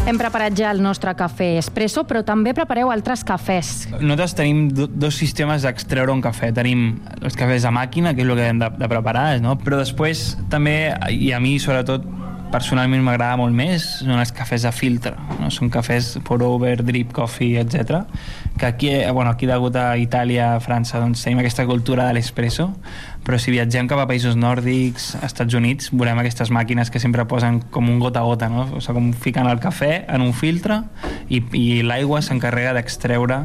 Hem preparat ja el nostre cafè espresso, però també prepareu altres cafès. Nosaltres tenim do, dos sistemes d'extreure un cafè. Tenim els cafès a màquina, que és el que hem de, de preparar, no? però després també, i a mi sobretot personalment m'agrada molt més, són els cafès a filtre. No? Són cafès pour over, drip coffee, etc. Que aquí, eh, bueno, aquí degut a Itàlia, a França, doncs tenim aquesta cultura de l'espresso, però si viatgem cap a països nòrdics, Estats Units, veurem aquestes màquines que sempre posen com un gota a gota, no? O sigui, com fiquen el cafè en un filtre i, i l'aigua s'encarrega d'extreure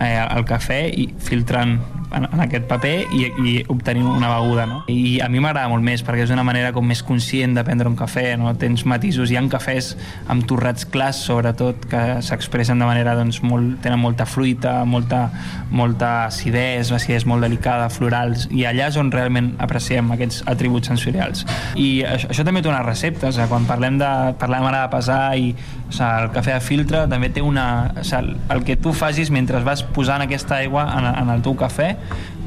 eh, el cafè i filtrant en, en aquest paper i, i obtenint una beguda, no? I a mi m'agrada molt més perquè és una manera com més conscient de prendre un cafè, no? Tens matisos, hi ha cafès amb torrats clars, sobretot, que s'expressen de manera, doncs, molt, tenen molta fruita, molta, molta acidesa, l'acidesa molt delicada, florals, i allà és on realment apreciem aquests atributs sensorials. I això, això també té unes receptes, eh? quan parlem de, parlem ara de pesar i o sigui, el cafè de filtre també té una... O sigui, el que tu facis mentre vas posant aquesta aigua en, en el teu cafè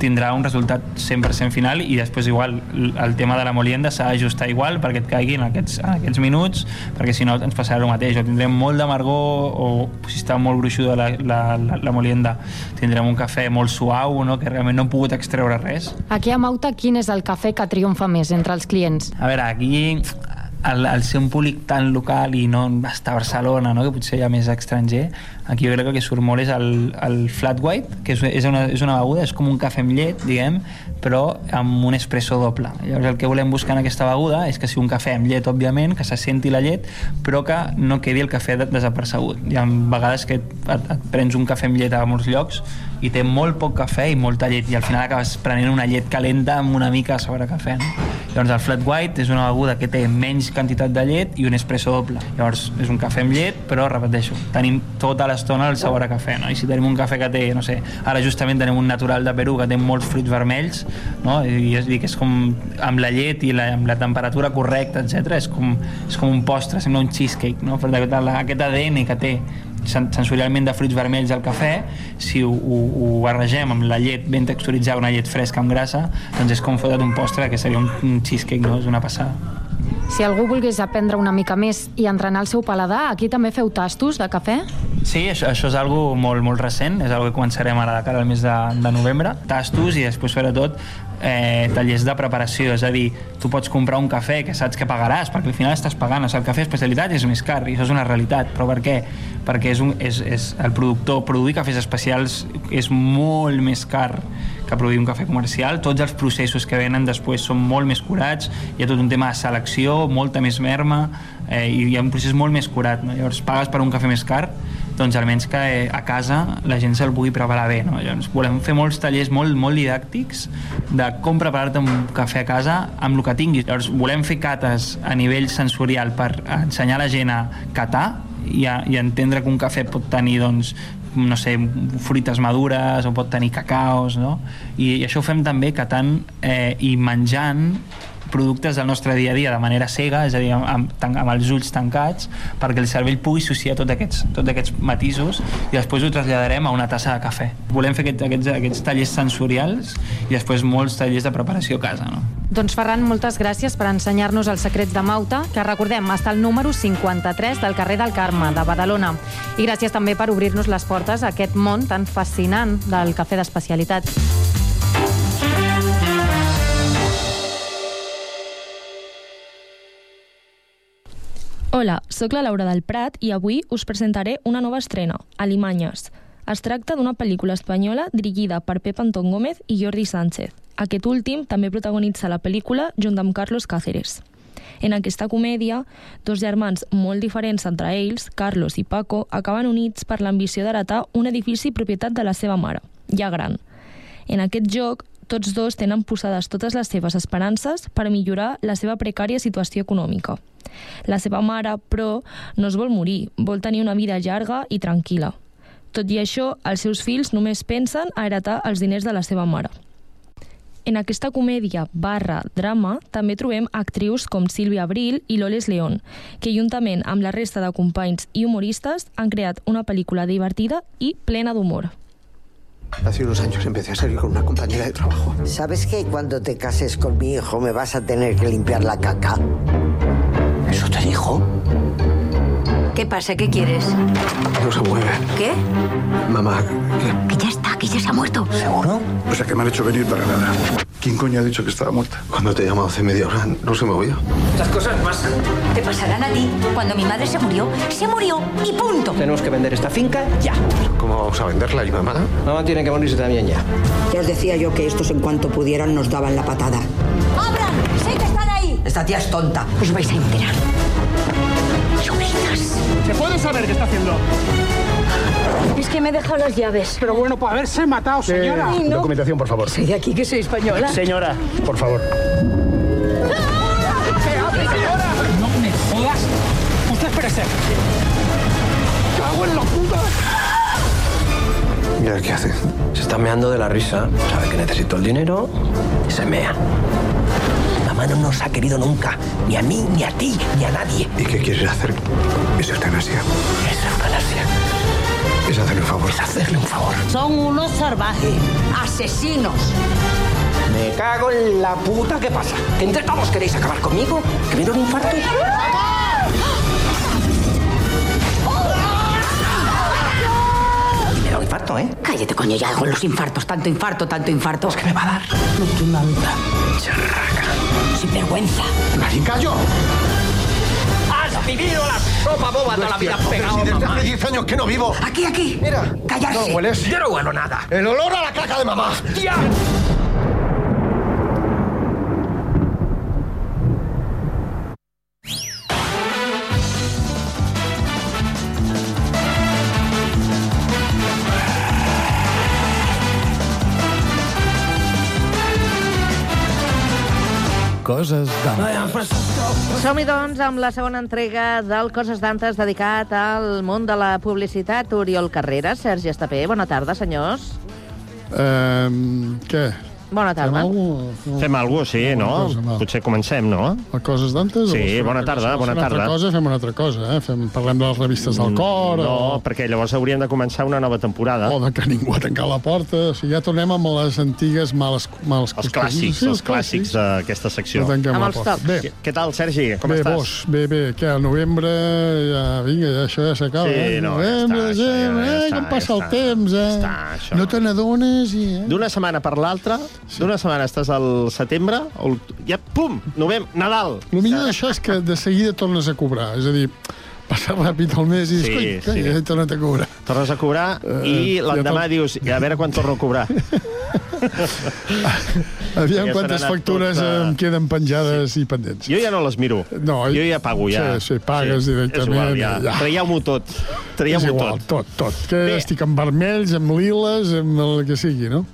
tindrà un resultat 100% final i després igual el tema de la molienda s'ha d'ajustar igual perquè et caigui en aquests, en aquests minuts perquè si no ens passarà el mateix o tindrem molt d'amargor o si està molt gruixuda la, la, la, la molienda tindrem un cafè molt suau no? que realment no hem pogut extreure res Aquí a Mauta, quin és el cafè que triomfa més entre els clients? a veure, aquí al, al ser un públic tan local i no estar a Barcelona, no? que potser hi ha més estranger, aquí jo crec que el que surt molt és el, el flat white, que és, és, una, és una beguda, és com un cafè amb llet, diguem, però amb un espresso doble. Llavors el que volem buscar en aquesta beguda és que sigui un cafè amb llet, òbviament, que se senti la llet, però que no quedi el cafè desapercebut. Hi ha vegades que et, et, et prens un cafè amb llet a molts llocs i té molt poc cafè i molta llet, i al final acabes prenent una llet calenta amb una mica sobre cafè. No? Llavors el flat white és una beguda que té menys quantitat de llet i un espresso doble. Llavors és un cafè amb llet, però repeteixo, tenim tota l'estona el sabor a cafè, no? I si tenim un cafè que té, no sé, ara justament tenim un natural de Perú que té molts fruits vermells, no? I és, dir, que és com amb la llet i la, amb la temperatura correcta, etc és com, és com un postre, sembla un cheesecake, no? Per aquest ADN que té sensorialment de fruits vermells al cafè, si ho, ho, ho barregem amb la llet ben texturitzada, una llet fresca amb grassa, doncs és com fotre't un postre que seria un, un cheesecake, no? És una passada. Si algú volgués aprendre una mica més i entrenar el seu paladar, aquí també feu tastos de cafè? Sí, això, això és algo molt, molt recent, és algo que començarem ara de cara al mes de, de novembre. Tastos i després, sobretot, eh, tallers de preparació, és a dir, tu pots comprar un cafè que saps que pagaràs, perquè al final estàs pagant, o sigui, el cafè especialitat és més car, i això és una realitat, però per què? Perquè és un, és, és el productor, produir cafès especials és molt més car que produir un cafè comercial, tots els processos que venen després són molt més curats, hi ha tot un tema de selecció, molta més merma, eh, i hi ha un procés molt més curat, no? llavors pagues per un cafè més car, doncs almenys que eh, a casa la gent se'l pugui preparar bé. No? Llavors, volem fer molts tallers molt, molt didàctics de com preparar-te un cafè a casa amb el que tinguis. Llavors, volem fer cates a nivell sensorial per ensenyar a la gent a catar i, a, i entendre que un cafè pot tenir doncs, no sé, fruites madures o pot tenir cacaos, no? I, i això ho fem també catant eh, i menjant productes del nostre dia a dia de manera cega, és a dir, amb, amb, amb els ulls tancats, perquè el cervell pugui associar tots aquests, tots aquests matisos i després ho traslladarem a una tassa de cafè. Volem fer aquests, aquests, aquests tallers sensorials i després molts tallers de preparació a casa. No? Doncs Ferran, moltes gràcies per ensenyar-nos els secrets de Mauta, que recordem, està al número 53 del carrer del Carme, de Badalona. I gràcies també per obrir-nos les portes a aquest món tan fascinant del cafè d'especialitat. Hola, sóc la Laura del Prat i avui us presentaré una nova estrena, Alimanyes. Es tracta d'una pel·lícula espanyola dirigida per Pep Antón Gómez i Jordi Sánchez. Aquest últim també protagonitza la pel·lícula junt amb Carlos Cáceres. En aquesta comèdia, dos germans molt diferents entre ells, Carlos i Paco, acaben units per l'ambició d'heretar un edifici propietat de la seva mare, ja gran. En aquest joc, tots dos tenen posades totes les seves esperances per millorar la seva precària situació econòmica. La seva mare, però, no es vol morir, vol tenir una vida llarga i tranquil·la. Tot i això, els seus fills només pensen a heretar els diners de la seva mare. En aquesta comèdia barra drama també trobem actrius com Sílvia Abril i Loles León, que juntament amb la resta de companys i humoristes han creat una pel·lícula divertida i plena d'humor. Hace unos años empecé a salir con una compañera de trabajo. ¿Sabes que cuando te cases con mi hijo me vas a tener que limpiar la caca? ¿Eso te dijo? ¿Qué pasa? ¿Qué quieres? No se mueve. ¿Qué? Mamá, Que ya está, que ya se ha muerto. ¿seguro? O sea que me han hecho venir para nada. ¿Quién coño ha dicho que estaba muerta? Cuando te he llamado hace media hora, no se movía. Estas cosas pasan. Te pasarán a ti. Cuando mi madre se murió, se murió y punto. Tenemos que vender esta finca ya. ¿Cómo vamos a venderla y mamá? Mamá tiene que morirse también ya. Ya os decía yo que estos en cuanto pudieran nos daban la patada. ¡Abran! ¡Sé que están ahí! Esta tía es tonta. Os vais a enterar. Lluvias. ¿Se puede saber qué está haciendo? Es que me he dejado las llaves. Pero bueno, por haberse matado, señora. No. Documentación, por favor. Soy de aquí, que soy española. Señora, por favor. ¿Qué hace, señora? No me jodas. Usted espérese. ¡Cago en la puta! Mira qué hace. Se está meando de la risa. Sabe que necesito el dinero y se mea. Mamá no nos ha querido nunca. Ni a mí, ni a ti, ni a nadie. ¿Y qué quieres hacer? Es eutanasia. Es eutanasia. Es hacerle un favor. Es hacerle un favor. Son unos salvajes, asesinos. Me cago en la puta. ¿Qué pasa? ¿Que entre todos queréis acabar conmigo? ¿Que un infarto? Me da un infarto, ¿eh? Cállate, coño, ya con los infartos. Tanto infarto, tanto infarto. Es que me va a dar. Que manda. Charraca. Sin vergüenza. ¡Nadie callo! ¡Has vivido la sopa boba de la vida pegado, Si desde hace 10 años que no vivo. Aquí, aquí. Mira. Callarse. ¿No hueles? Yo no huelo nada. El olor a la caca de mamá. ¡Ya! Coses d'antes. Som-hi, doncs, amb la segona entrega del Coses d'Antes dedicat al món de la publicitat. Oriol Carreras, Sergi Estapé. Bona tarda, senyors. Um, què? Bona tarda. Fem alguna cosa? Fem alguna cosa, sí, no? cosa. Potser comencem, no? A coses d'antes? Sí, o fem bona tarda, cosa? bona Fem una tarda. altra cosa, fem una altra cosa, eh? Fem, parlem de les revistes del cor No, o... perquè llavors hauríem de començar una nova temporada. O de que ningú ha tancat la porta. O sigui, ja tornem amb les antigues males, males Els costums. clàssics, Sí, els clàssics d'aquesta secció. No tanquem Amb els tocs. Bé, Què, tal, Sergi? Com bé, estàs? vos, bé, bé. Què, al novembre, ja, vinga, ja, això ja s'acaba. Sí, eh? no, ja novembre, està, això ja- desembre, ja eh, està, com ja passa el està. temps, eh? Està, això. No te n'adones i... Eh? D'una setmana per l'altra, d'una setmana estàs al setembre, o ja, pum, novembre, Nadal. El millor d'això és que de seguida tornes a cobrar. És a dir, passa ràpid el mes i dius, Sí, coi, coi, sí. he tornat a cobrar. Tornes a cobrar i Eh, l'endemà ja tot- dius, i a veure quan torno a cobrar. Aviam Ja quantes factures tot, eh, em queden penjades i pendents. Jo ja no les miro. No, jo ja pago, ja. Sí, sí, pagues directament, És igual, ja. ja. Traieu-m'ho tot. Traieu-m'ho tot. tot, tot. Que Bé. estic amb vermells, amb liles, amb el que sigui, no?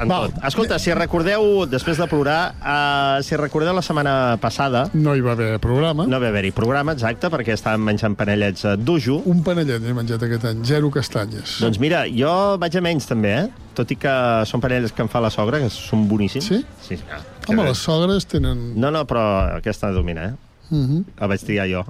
En Val. tot. Escolta, si recordeu, després de plorar, uh, si recordeu la setmana passada... No hi va haver programa. No va haver-hi programa, exacte, perquè estàvem menjant panellets a Dujo. Un panellet he menjat aquest any, zero castanyes. Doncs mira, jo vaig a menys també, eh? Tot i que són panellets que em fa la sogra, que són boníssims. Sí? Sí, sí. Ah, Home, les sogres tenen... No, no, però aquesta domina, eh? Uh -huh. El vaig triar jo.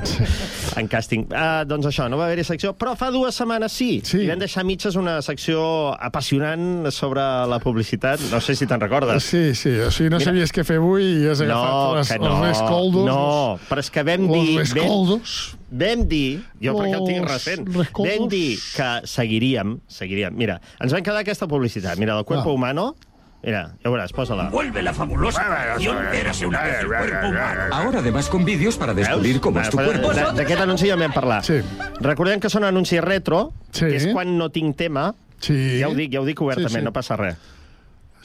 en càsting. Uh, doncs això, no va haver-hi secció, però fa dues setmanes sí. sí. I vam deixar mitges una secció apassionant sobre la publicitat. No sé si te'n recordes. Sí, sí, o sigui, no Mira. sabies què fer avui i has agafat No, les, no, els rescoldos. no, però és que vam los dir... rescoldos. Vam, vam dir, jo perquè el tinc Los recent, rescoldos. vam dir que seguiríem, seguiríem. Mira, ens vam quedar aquesta publicitat. Mira, del cuerpo Ah. humano, Mira, ya verás, pósala. Vuelve la fabulosa canción Érase una vez el cuerpo humano. Ahora además con vídeos para descubrir cómo es tu cuerpo. D'aquest anunci ja en vam parlar. Sí. Recordem que són anuncis retro, Sí. que és quan no tinc tema. Sí. Ja ho dic, ja ho dic obertament, Sí, sí. no passa res.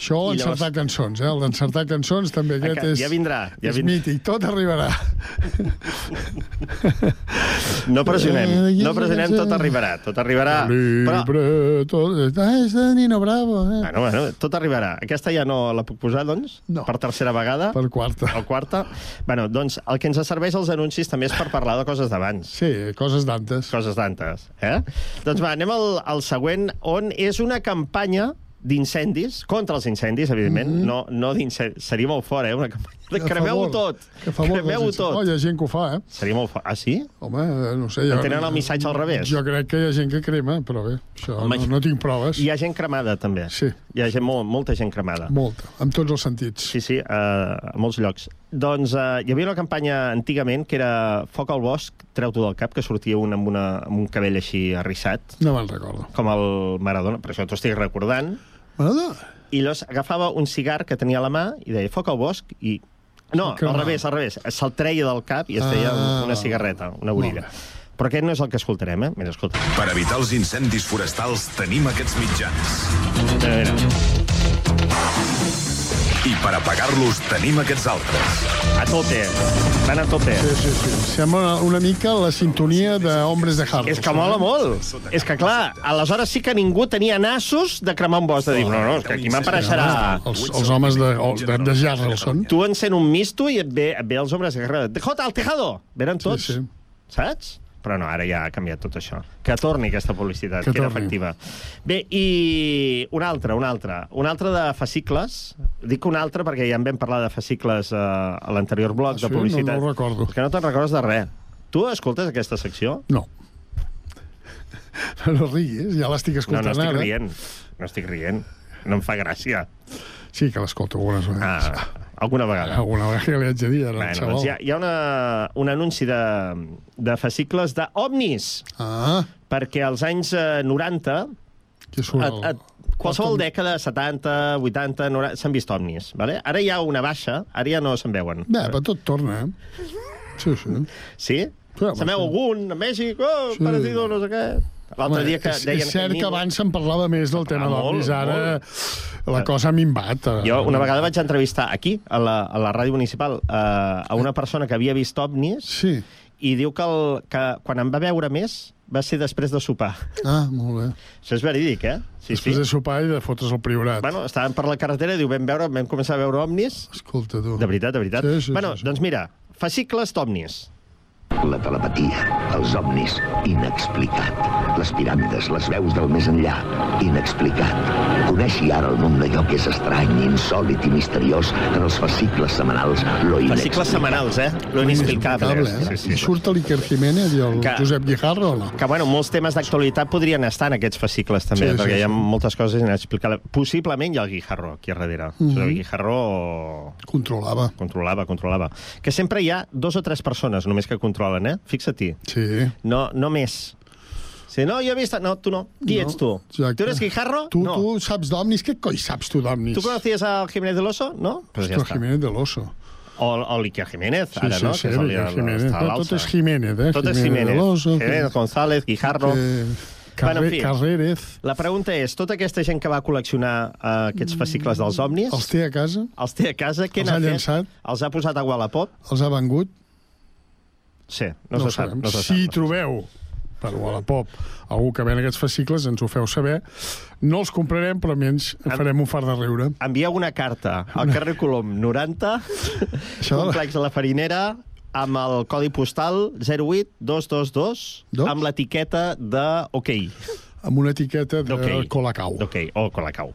Això, I encertar llavors- cançons, eh? El d'encertar cançons també aquest és... ja vindrà, ja és vindrà. mític, tot arribarà. No pressionem, no pressionem, tot arribarà, tot arribarà. Però, Libre, tot... Ah, és de Nino Bravo, eh? bueno, bueno, tot arribarà. Aquesta ja no la puc posar, doncs? No. Per tercera vegada? Per quarta. O quarta? Bueno, doncs el que ens serveix als anuncis també és per parlar de coses d'abans. Sí, coses d'antes. Coses d'antes, eh? doncs va, anem al, al següent, on és una campanya d'incendis, contra els incendis, evidentment, mm -hmm. no, no d'incendis, seria molt fort, eh, una campanya de cremeu-ho tot, cremeu-ho tot. Oh, hi ha gent que ho fa, eh? Seria molt fort. Ah, sí? Home, eh, no sé... Entenen el missatge al revés? Jo crec que hi ha gent que crema, però bé. Això no, no tinc proves. Hi ha gent cremada, també. Sí. Hi ha gent, molt, molta gent cremada. Molta, amb tots els sentits. Sí, sí, uh, a molts llocs. Doncs uh, hi havia una campanya antigament que era Foc al bosc, treu-t'ho del cap, que sortia un amb, una, amb un cabell així arrissat, No me'n recordo. com el Maradona, per això t'ho estic recordant. Maradona? I llavors agafava un cigar que tenia a la mà i deia Foc al bosc i... No, Que al mal. revés, al revés. Se'l treia del cap i es feia Ah. una cigarreta, una borilla. Però aquest no és el que escoltarem, eh? Mira, escolta. Per evitar els incendis forestals tenim aquests mitjans. Mira, mira. I per apagar-los tenim aquests altres. A tope. Van a tope. Sí, sí, sí. Sembla una, una mica la sintonia de Hombres de Harlem. És que mola molt. És que, clar, aleshores sí que ningú tenia nassos de cremar un bosc, de dir, no, no, és que aquí m'apareixerà... Els, els homes de, de, de Jarrelson. Tu encén un misto i et ve, et ve els homes de guerra. Jota, al tejado! Venen tots. Sí, sí. Saps? Però no, ara ja ha canviat tot això. Que torni aquesta publicitat, Que que, era torni. efectiva. Bé, i una altra, una altra. Una altra de fascicles. Dic una altra perquè ja en vam parlar de fascicles eh, a l'anterior bloc Ah, sí? de publicitat. No- no ho recordo. Que no te'n recordes de res. Tu escoltes aquesta secció? No. No riguis, ja l'estic No, escoltant no estic ara. rient. No estic rient. No em fa gràcia. Sí, que l'escolto algunes vegades. Ah, alguna vegada. Alguna vegada que li haig de dir, ara, Bueno, xaval. doncs hi ha, hi ha una, un anunci de, de fascicles d'OVNIs. Ah. Perquè als anys eh, 90, Que surt el... a, a, qualsevol dècada, 70, 80, 90, s'han vist ovnis. Vale? Ara hi ha una baixa, ara ja no se'n veuen. Bé, però tot torna, eh? Sí, sí. Sí? Se'n veu sí. algun, a Mèxic, oh, Sí. parecido, no sé què. L'altre dia que deien... és cert que ningú- abans se'n parlava més del tema parlava d'ovnis, molt, ara la cosa ha minvat. eh. Jo una vegada vaig entrevistar aquí, a la, a la ràdio municipal, eh, a una persona que havia vist ovnis sí. i diu que, el, que quan em va veure més va ser després de sopar. Ah, molt bé. Això és verídic, eh? Sí, Després sí. de sopar i de fotre's el priorat. Bueno, estàvem per la carretera i diu, vam, veure, vam començar a veure ovnis. Escolta, tu. De veritat, de veritat. Sí, sí, bueno, sí, sí. doncs mira, fascicles d'ovnis. La telepatia, els ovnis, inexplicat. Les piràmides, les veus del més enllà, inexplicat. Coneixi ara el món d'allò que és estrany, insòlid i misteriós en els fascicles setmanals, lo Fascicles inexplicable. setmanals, eh? Lo inexplicable. Eh? I surt l'Iker Jiménez i el Que- Josep Guijarro o no? Que, bueno, molts temes d'actualitat podrien estar en aquests fascicles, també, Sí, sí, perquè hi ha sí. moltes coses inexplicables. Possiblement hi ha el Guijarro aquí a darrere. Mhm. El Guijarro... Controlava. Controlava, controlava. Que sempre hi ha dos o tres persones només que controlen, eh? Fixa-t'hi. Sí. No, no més. Si no, jo he vist... No, tu no. Qui No, ets tu? exacte. Tu eres Guijarro? Tu, no. tu saps d'ovnis? Què coi saps tu d'ovnis? ¿Tú conocías al Jiménez del Oso? No? Pues ja Ostres, està. Jiménez del Oso. O, o l'Iker Jiménez, Sí, ara, sí, no? sí, que el, l'Iker el, Jiménez. tot és Jiménez, eh? Tot és Jiménez Jiménez. Jiménez, que- González, Guijarro... Que... Bueno, Carre... en fi. Carrérez. La pregunta és, tota aquesta gent que va col·leccionar uh, aquests fascicles dels ovnis... Els té a casa? Els té a casa, què Els ha fet? llançat? Els ha posat a Wallapop? Els ha vengut? Sí, no, no se sap. No se si sap. trobeu per Wallapop algú que ven aquests fascicles, ens ho feu saber. No els comprarem, però almenys en farem un far de riure. Envieu una carta al carrer Colom 90, Això- complex de la Farinera, amb el codi postal 08222, amb l'etiqueta de OK. Amb una etiqueta de Ok. Colacau. Ok, o Colacau.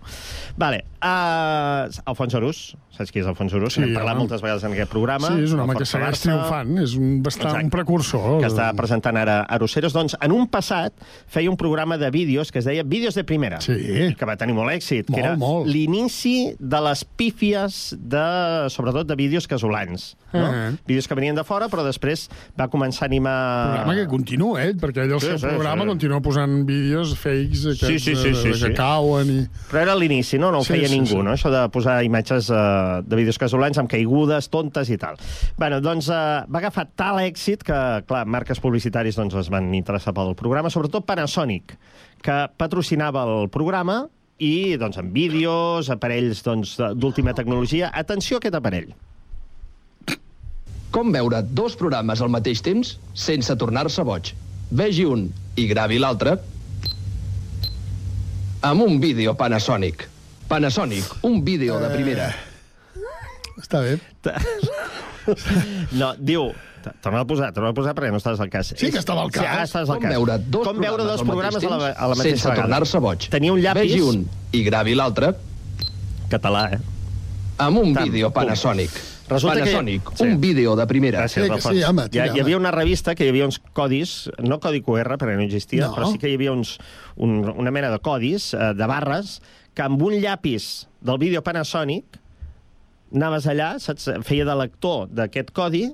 Vale, uh, Alfons Arús, saps qui és Alfons Arús? Sí, N'hem parlat home. moltes vegades en aquest programa. Sí, és un home que segueix triomfant, és un, bastant, Exacte. un precursor. que està presentant ara Aroseros, doncs en un passat feia un programa de vídeos que es deia Vídeos de Primera, sí. que va tenir molt èxit, Molt, que era l'inici de les pífies, de, sobretot de vídeos casolans. No? Ah. Vídeos que venien de fora, però després va començar a animar... programa que continua, eh? Perquè ell, el Sí, seu sí, programa, sí. continua posant vídeos fakes aquests Sí, sí, sí, sí, que cauen i... Però era l'inici, no? No ho Sí, feia sí, ningú, sí. no? Això de posar imatges eh, de vídeos casolans amb caigudes, tontes i tal. bueno, doncs eh, va agafar tal èxit que, clar, marques publicitaris doncs, es van interessar pel programa, sobretot Panasonic, que patrocinava el programa i doncs, amb vídeos, aparells doncs, d'última tecnologia. Atenció a aquest aparell. Com veure dos programes al mateix temps sense tornar-se boig. Vegi un i gravi l'altre amb un vídeo Panasonic. Panasonic, un vídeo de primera. Està bé. No, diu... Torna a posar, torna a posar perquè no estàs al cas. Sí que estava al cas. Sí, ara estàs al Com cas. veure dos Com veure dos programes a la, a la mateixa sense vegada. tornar-se boig. Tenia un llapis... Vegi un i gravi l'altre Català, eh? amb un vídeo Panasonic. Resulta Panasonic, que... un vídeo de primera. Gràcies, Sí, sí, home, hi, tira, hi havia home. una revista que hi havia uns codis, no codi QR, perquè no existia, No. però sí que hi havia uns, un, una mena de codis, eh, de barres, que amb un llapis del vídeo Panasonic anaves allà, saps, feia de lector d'aquest codi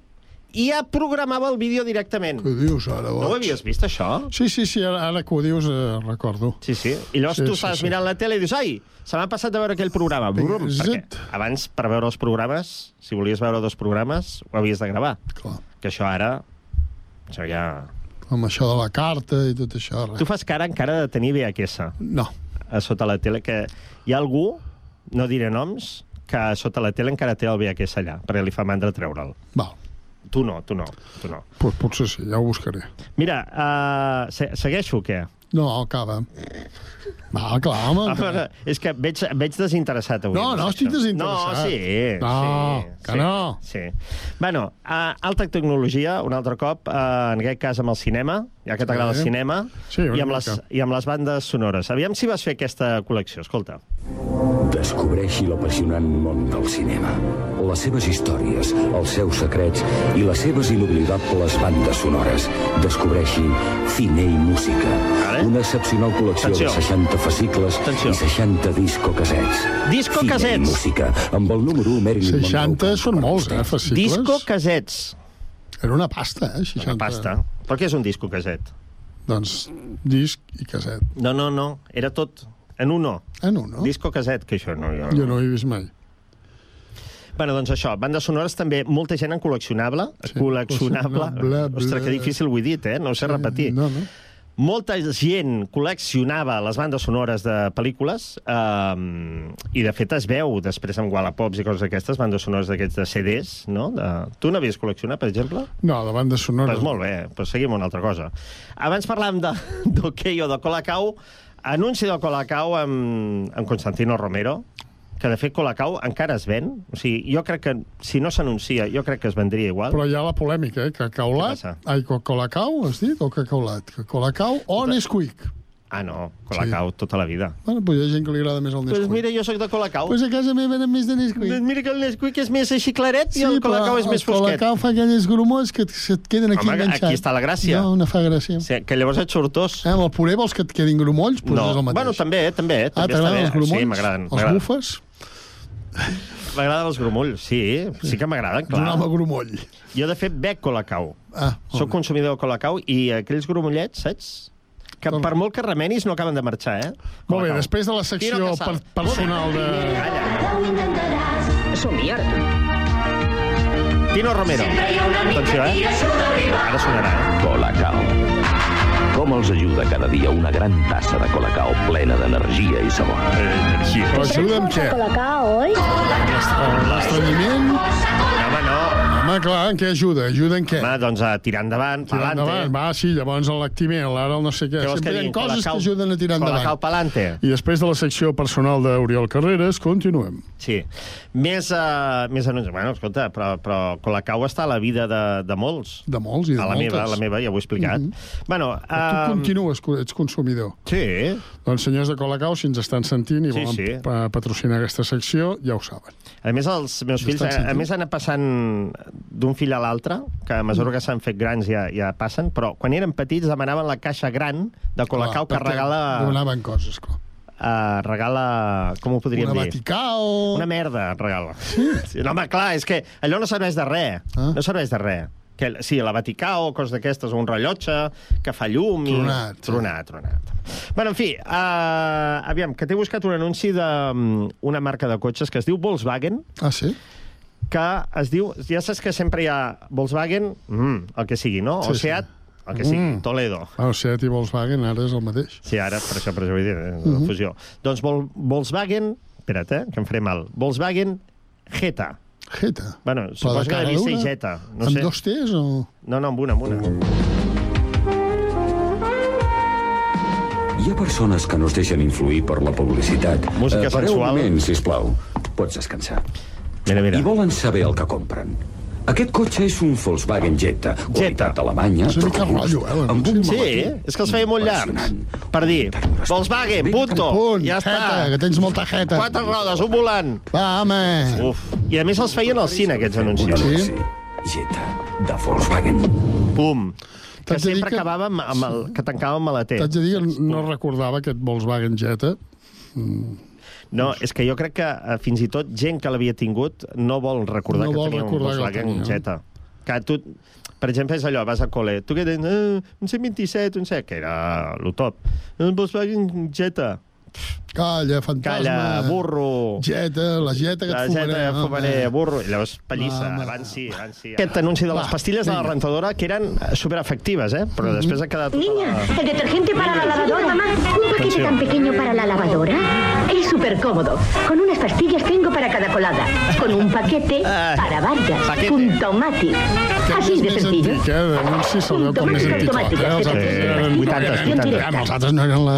i ja programava el vídeo directament. Què dius ara, No ho boig? havies vist, això? Sí, sí, sí, ara, ara que ho dius eh, recordo. Sí, sí. I llavors Sí, tu sí, estàs sí. mirant la tele i dius ai, se m'ha passat de veure aquell programa. Brum, perquè abans, per veure els programes, si volies veure dos programes, ho havies de gravar. Clar. Que això ara... Això ja... Amb això de la carta i tot això. Res. Tu fas cara encara de tenir VHS. No. A sota la tele, que hi ha algú, no diré noms, que sota la tele encara té el VHS allà, perquè li fa mandra treure'l. Val. Tu no, tu no, tu no. Pues potser sí, ja ho buscaré. Mira, uh, se segueixo o què? No, acaba. Va, clar, home. A veure, és que veig, veig desinteressat avui. No, no, estic això. desinteressat. No, sí. No, sí, que sí, no. Sí. Bueno, uh, alta tecnologia, un altre cop, uh, en aquest cas amb el cinema, ja que t'agrada el cinema, Sí, i, amb les, i amb les bandes sonores. Aviam si vas fer aquesta col·lecció, escolta. Descobreixi l'apassionant món del cinema. Les seves històries, els seus secrets i les seves inoblidables bandes sonores. Descobreixi Cine i Música. Una excepcional col·lecció Atenció. de 60 fascicles i 60 disco-casets. Disco Cine i casets. Música, amb el número 1 Marilyn 60 són molts, eh, fascicles. Disco casets. Era una pasta, eh, 60. Una pasta. Però què és un disco caset? Doncs disc i caset. No, no, no, era tot en uno. En uno? Disco caset, que això no... Jo, Jo no ho he vist mai. Bueno, doncs això, bandes sonores també, molta gent en col·leccionable. Sí, col·leccionable. col·leccionable. Ostres, que difícil ho he dit, eh? No ho sé repetir. No, no. Molta gent col·leccionava les bandes sonores de pel·lícules um, i, de fet, es veu després amb Wallapops i coses d'aquestes, bandes sonores d'aquests de CDs, no? De... Tu n'havies col·leccionat, per exemple? No, de banda sonora. Pues molt bé, pues seguim una altra cosa. Abans parlàvem de- d'hoquei o de Colacau, anunci del Colacau amb, amb Constantino Romero, que de fet Colacau encara es ven. O sigui, jo crec que si no s'anuncia, jo crec que es vendria igual. Però hi ha la polèmica, eh? Cacaulat... Ai, co- Colacau, has dit? O cacaulat? Colacau o Nesquik? Ah, no, Colacau sí. tota la vida. Bueno, pues hi ha gent que li agrada més el Doncs Nesquik. pues mira, jo sóc de Colacau. Pues a casa meva eren més de Nesquik. Doncs mira que el Nesquik és més així claret i el Colacau és més el fosquet. Colacau fa aquelles grumors que et- se't queden aquí Home, enganxats. aquí està la gràcia. No, no fa gràcia. Sí, que llavors et surt tos. Eh, amb el puré vols que et quedin grumolls? Pues no, és el mateix. bueno, també, també, ah, també està t'agraden els grumolls? Sí, m'agraden. Els bufes? M'agraden els grumolls, sí, sí que m'agraden, clar. home grumoll. Jo, de fet, bec Colacau. Ah, Soc consumidor de Colacau i aquells grumollets, saps? Que per molt que remenis no acaben de marxar, eh? Molt bé, Colacau. després de la secció per personal de... Som-hi, ara tu. Tino Romero. Atenció, eh? Ara sonarà, eh? Colacao. Com els ajuda cada dia una gran tassa de Colacao plena d'energia i sabor? Energia. Però ajuda amb què? Colacao, oi? L'estrenyiment? Home, clar, en què ajuda? Ajuda en què? Home, doncs a tirar endavant, Tirar pa'lante. endavant, va, sí, llavors el lactiment, ara el no sé què. Vols que Sempre hi ha coses Colacao- que ajuden a tirar endavant. Colacao pa'lante. I després de la secció personal d'Oriol Carreras, continuem. Sí. Més, uh, més anuncis. Bueno, escolta, però, però Colacau està a la vida de, de molts. De molts i de a la moltes. meva, a la meva, ja ho he explicat. Mm Bueno, Tu uh, continues, ets consumidor. Sí. Doncs senyors de Colacau, si ens estan sentint i Sí, volen sí. pa- patrocinar aquesta secció, ja ho saben. A més, els meus fills, a, a més, han anat passant d'un fill a l'altre, que a mesura que s'han fet grans ja, ja passen, però quan eren petits demanaven la caixa gran de Colacau que perquè regala... Donaven coses, clar. Uh, regala... Com ho podríem Una dir? Vaticao... Una merda, regala. Sí, no, home, clar, és que allò no serveix de res. Ah. No serveix de res. Que, sí, la Vaticao, coses d'aquestes, o un rellotge que fa llum... I... Tronat, sí. Tronat, tronat. Bueno, en fi, uh, aviam, que t'he buscat un anunci d'una marca de cotxes que es diu Volkswagen, Ah, sí? Que es diu... Ja saps que sempre hi ha Volkswagen, mm, el que sigui, no? Sí, o sí. Seat, el que sigui, Mm. Toledo. Ah, o Seat i Volkswagen ara és el mateix. Sí, ara, per això, per això vull dir, eh, la Mhm. fusió. Doncs Vol Volkswagen... Espera't, eh, que em faré mal. Volkswagen Jetta. Jetta. Bueno, suposo de que devia ser? Jetta. No amb sé. dos T's o...? No, no, amb una, amb una. Hi ha persones que no es deixen influir per la publicitat. Música pareu sensual. un moment, sisplau. Pots descansar. Mira, mira. I volen saber el que compren. Aquest cotxe és un Volkswagen Jetta, qualitat alemanya, És una mica rotllo, eh, Amb un sí, és que els feia molt llargs. Per dir, Volkswagen, punto, Punt, ja jeta, està. que tens molta jeta. Quatre rodes, un volant. Va, home. Uf, I a més els feien al cine, aquests anuncis. Sí? Jetta, de Volkswagen. Pum. Que sempre que- acabava amb, el, que tancava amb maleter. T'haig de dir que no recordava aquest Volkswagen Jetta. No, és que jo crec que eh, fins i tot gent que l'havia tingut no vol recordar No que vol tenia un recordar que el Volkswagen tenia. Jetta. Que tu, per exemple, és allò, vas al col·le, tu què tens? Eh, un 127, un 7, que era lo top. Un Volkswagen Jetta. Calla, fantasma. Calla, burro. Jetta, la Jetta que La et fumaré. Jetta, home. fumaré, burro. I llavors, pallissa, Home. abans sí, abans sí. Aquest anunci de les pastilles de la rentadora que eren eh, superefectives, eh? Però després ha quedat... tota Niña, la- el detergente para la lavadora, mamá. Un paquete tan pequeño para la lavadora. Es súper cómodo. Con unas pastillas tengo para cada colada. Con un paquete para varias. paquete. Puntomatic. Así de més sencillo. antic, eh? L'anunci se'l veu com més antic. automàtica, Eh? Els sí. Eh, altres eren... 80, 80. Home, Els altres no eren la,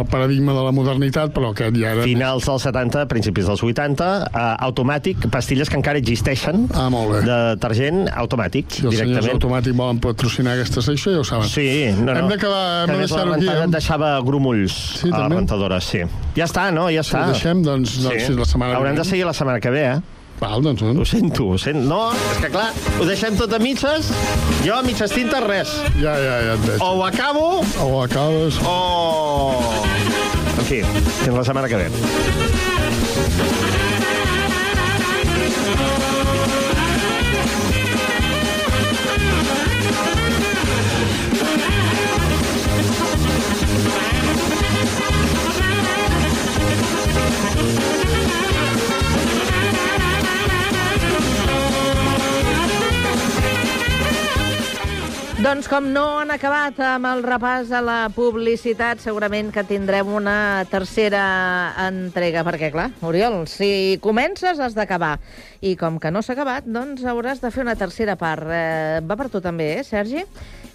el paradigma de la modernitat, però aquest ja era... Finals dels 70, principis dels 80, uh, automàtic, pastilles que encara existeixen, ah, molt bé. de detergent automàtic, Si els senyors directament. automàtic volen patrocinar aquesta secció, ja ho saben. Sí, no, no. Hem hem que de a més la deixar-ho aquí. eh? deixava grumolls Sí, a la rentadora, sí. Ja està, no? Ja Si està. ho deixem, doncs, doncs fins la setmana que Haurem de seguir la setmana que ve, eh? Val, doncs, bueno. Ho sento, ho sento. No, és que clar, ho deixem tot a mitges. Jo a mitges tintes res. Ja, ja, ja et veig. O ho acabo O ho acabes... o... En fi, fins la setmana que ve. Doncs com no han acabat amb el repàs a la publicitat, segurament que tindrem una tercera entrega, perquè, clar, Oriol, si comences has d'acabar. I com que no s'ha acabat, doncs hauràs de fer una tercera part. Eh, va per tu també, eh, Sergi?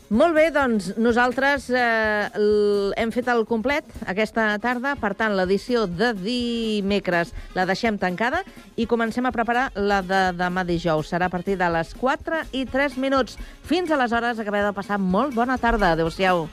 Molt bé, doncs nosaltres eh, hem fet el complet aquesta tarda, per tant, l'edició de dimecres la deixem tancada i comencem a preparar la de demà dijous. Serà a partir de les 4 i 3 minuts. Fins aleshores, acabeu de passar molt bona tarda. Adéu-siau.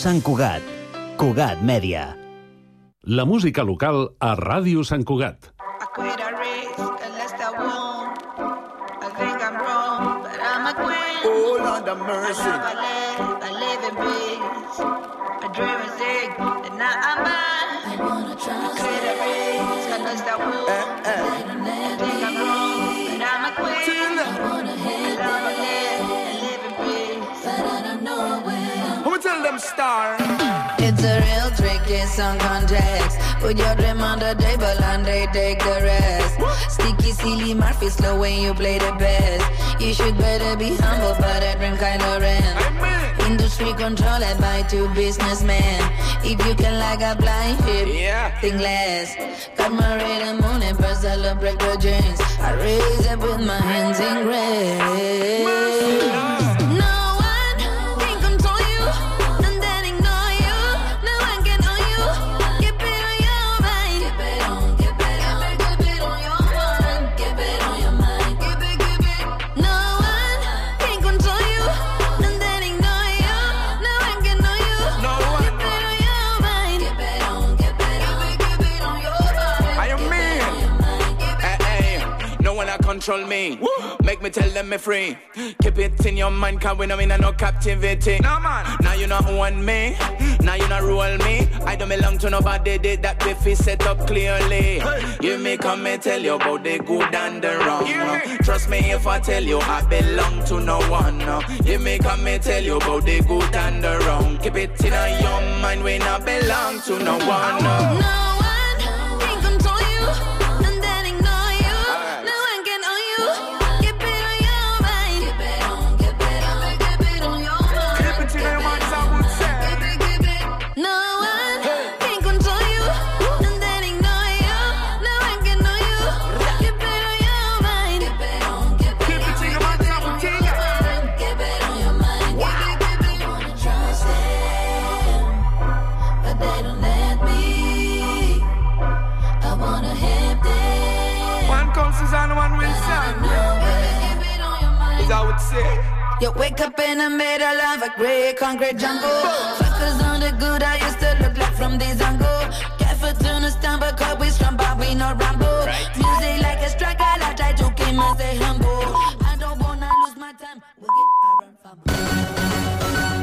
Sant Cugat. Cugat Mèdia. La música local a Ràdio Sant Cugat. unless I. Oh, mercy. Live, I live in peace. I dream and sick, and now I'm mine. I wanna try. I quit a race I won't. I think song context. Put your dream on the table and they take the rest. Sticky, silly, Murphy, slow when you play the best. You should better be humble, but that dream kind of rent. Industry controlled by two businessmen. If you can like a blind sheep, think less. Cut my red moon and first celebrate the dreams. I raise up with my hands in grace. Make me tell them me free. Keep it in your mind, cause we know in no captivity. No man. Now you not want me. Now you not rule me. I don't belong to nobody. Did that biffy set up clearly. You me come and tell you about the good and the wrong. Trust me if I tell you I belong to no one. You me come and tell you about the good and the wrong. Keep it in your mind. We not belong to no one. no. You wake up in the middle of a grey concrete jungle. Fuckers on the good, I used to look like from this angle. Careful to no stumble, cause we strong, but we no ramble. Music like a struggle, I try to keep my say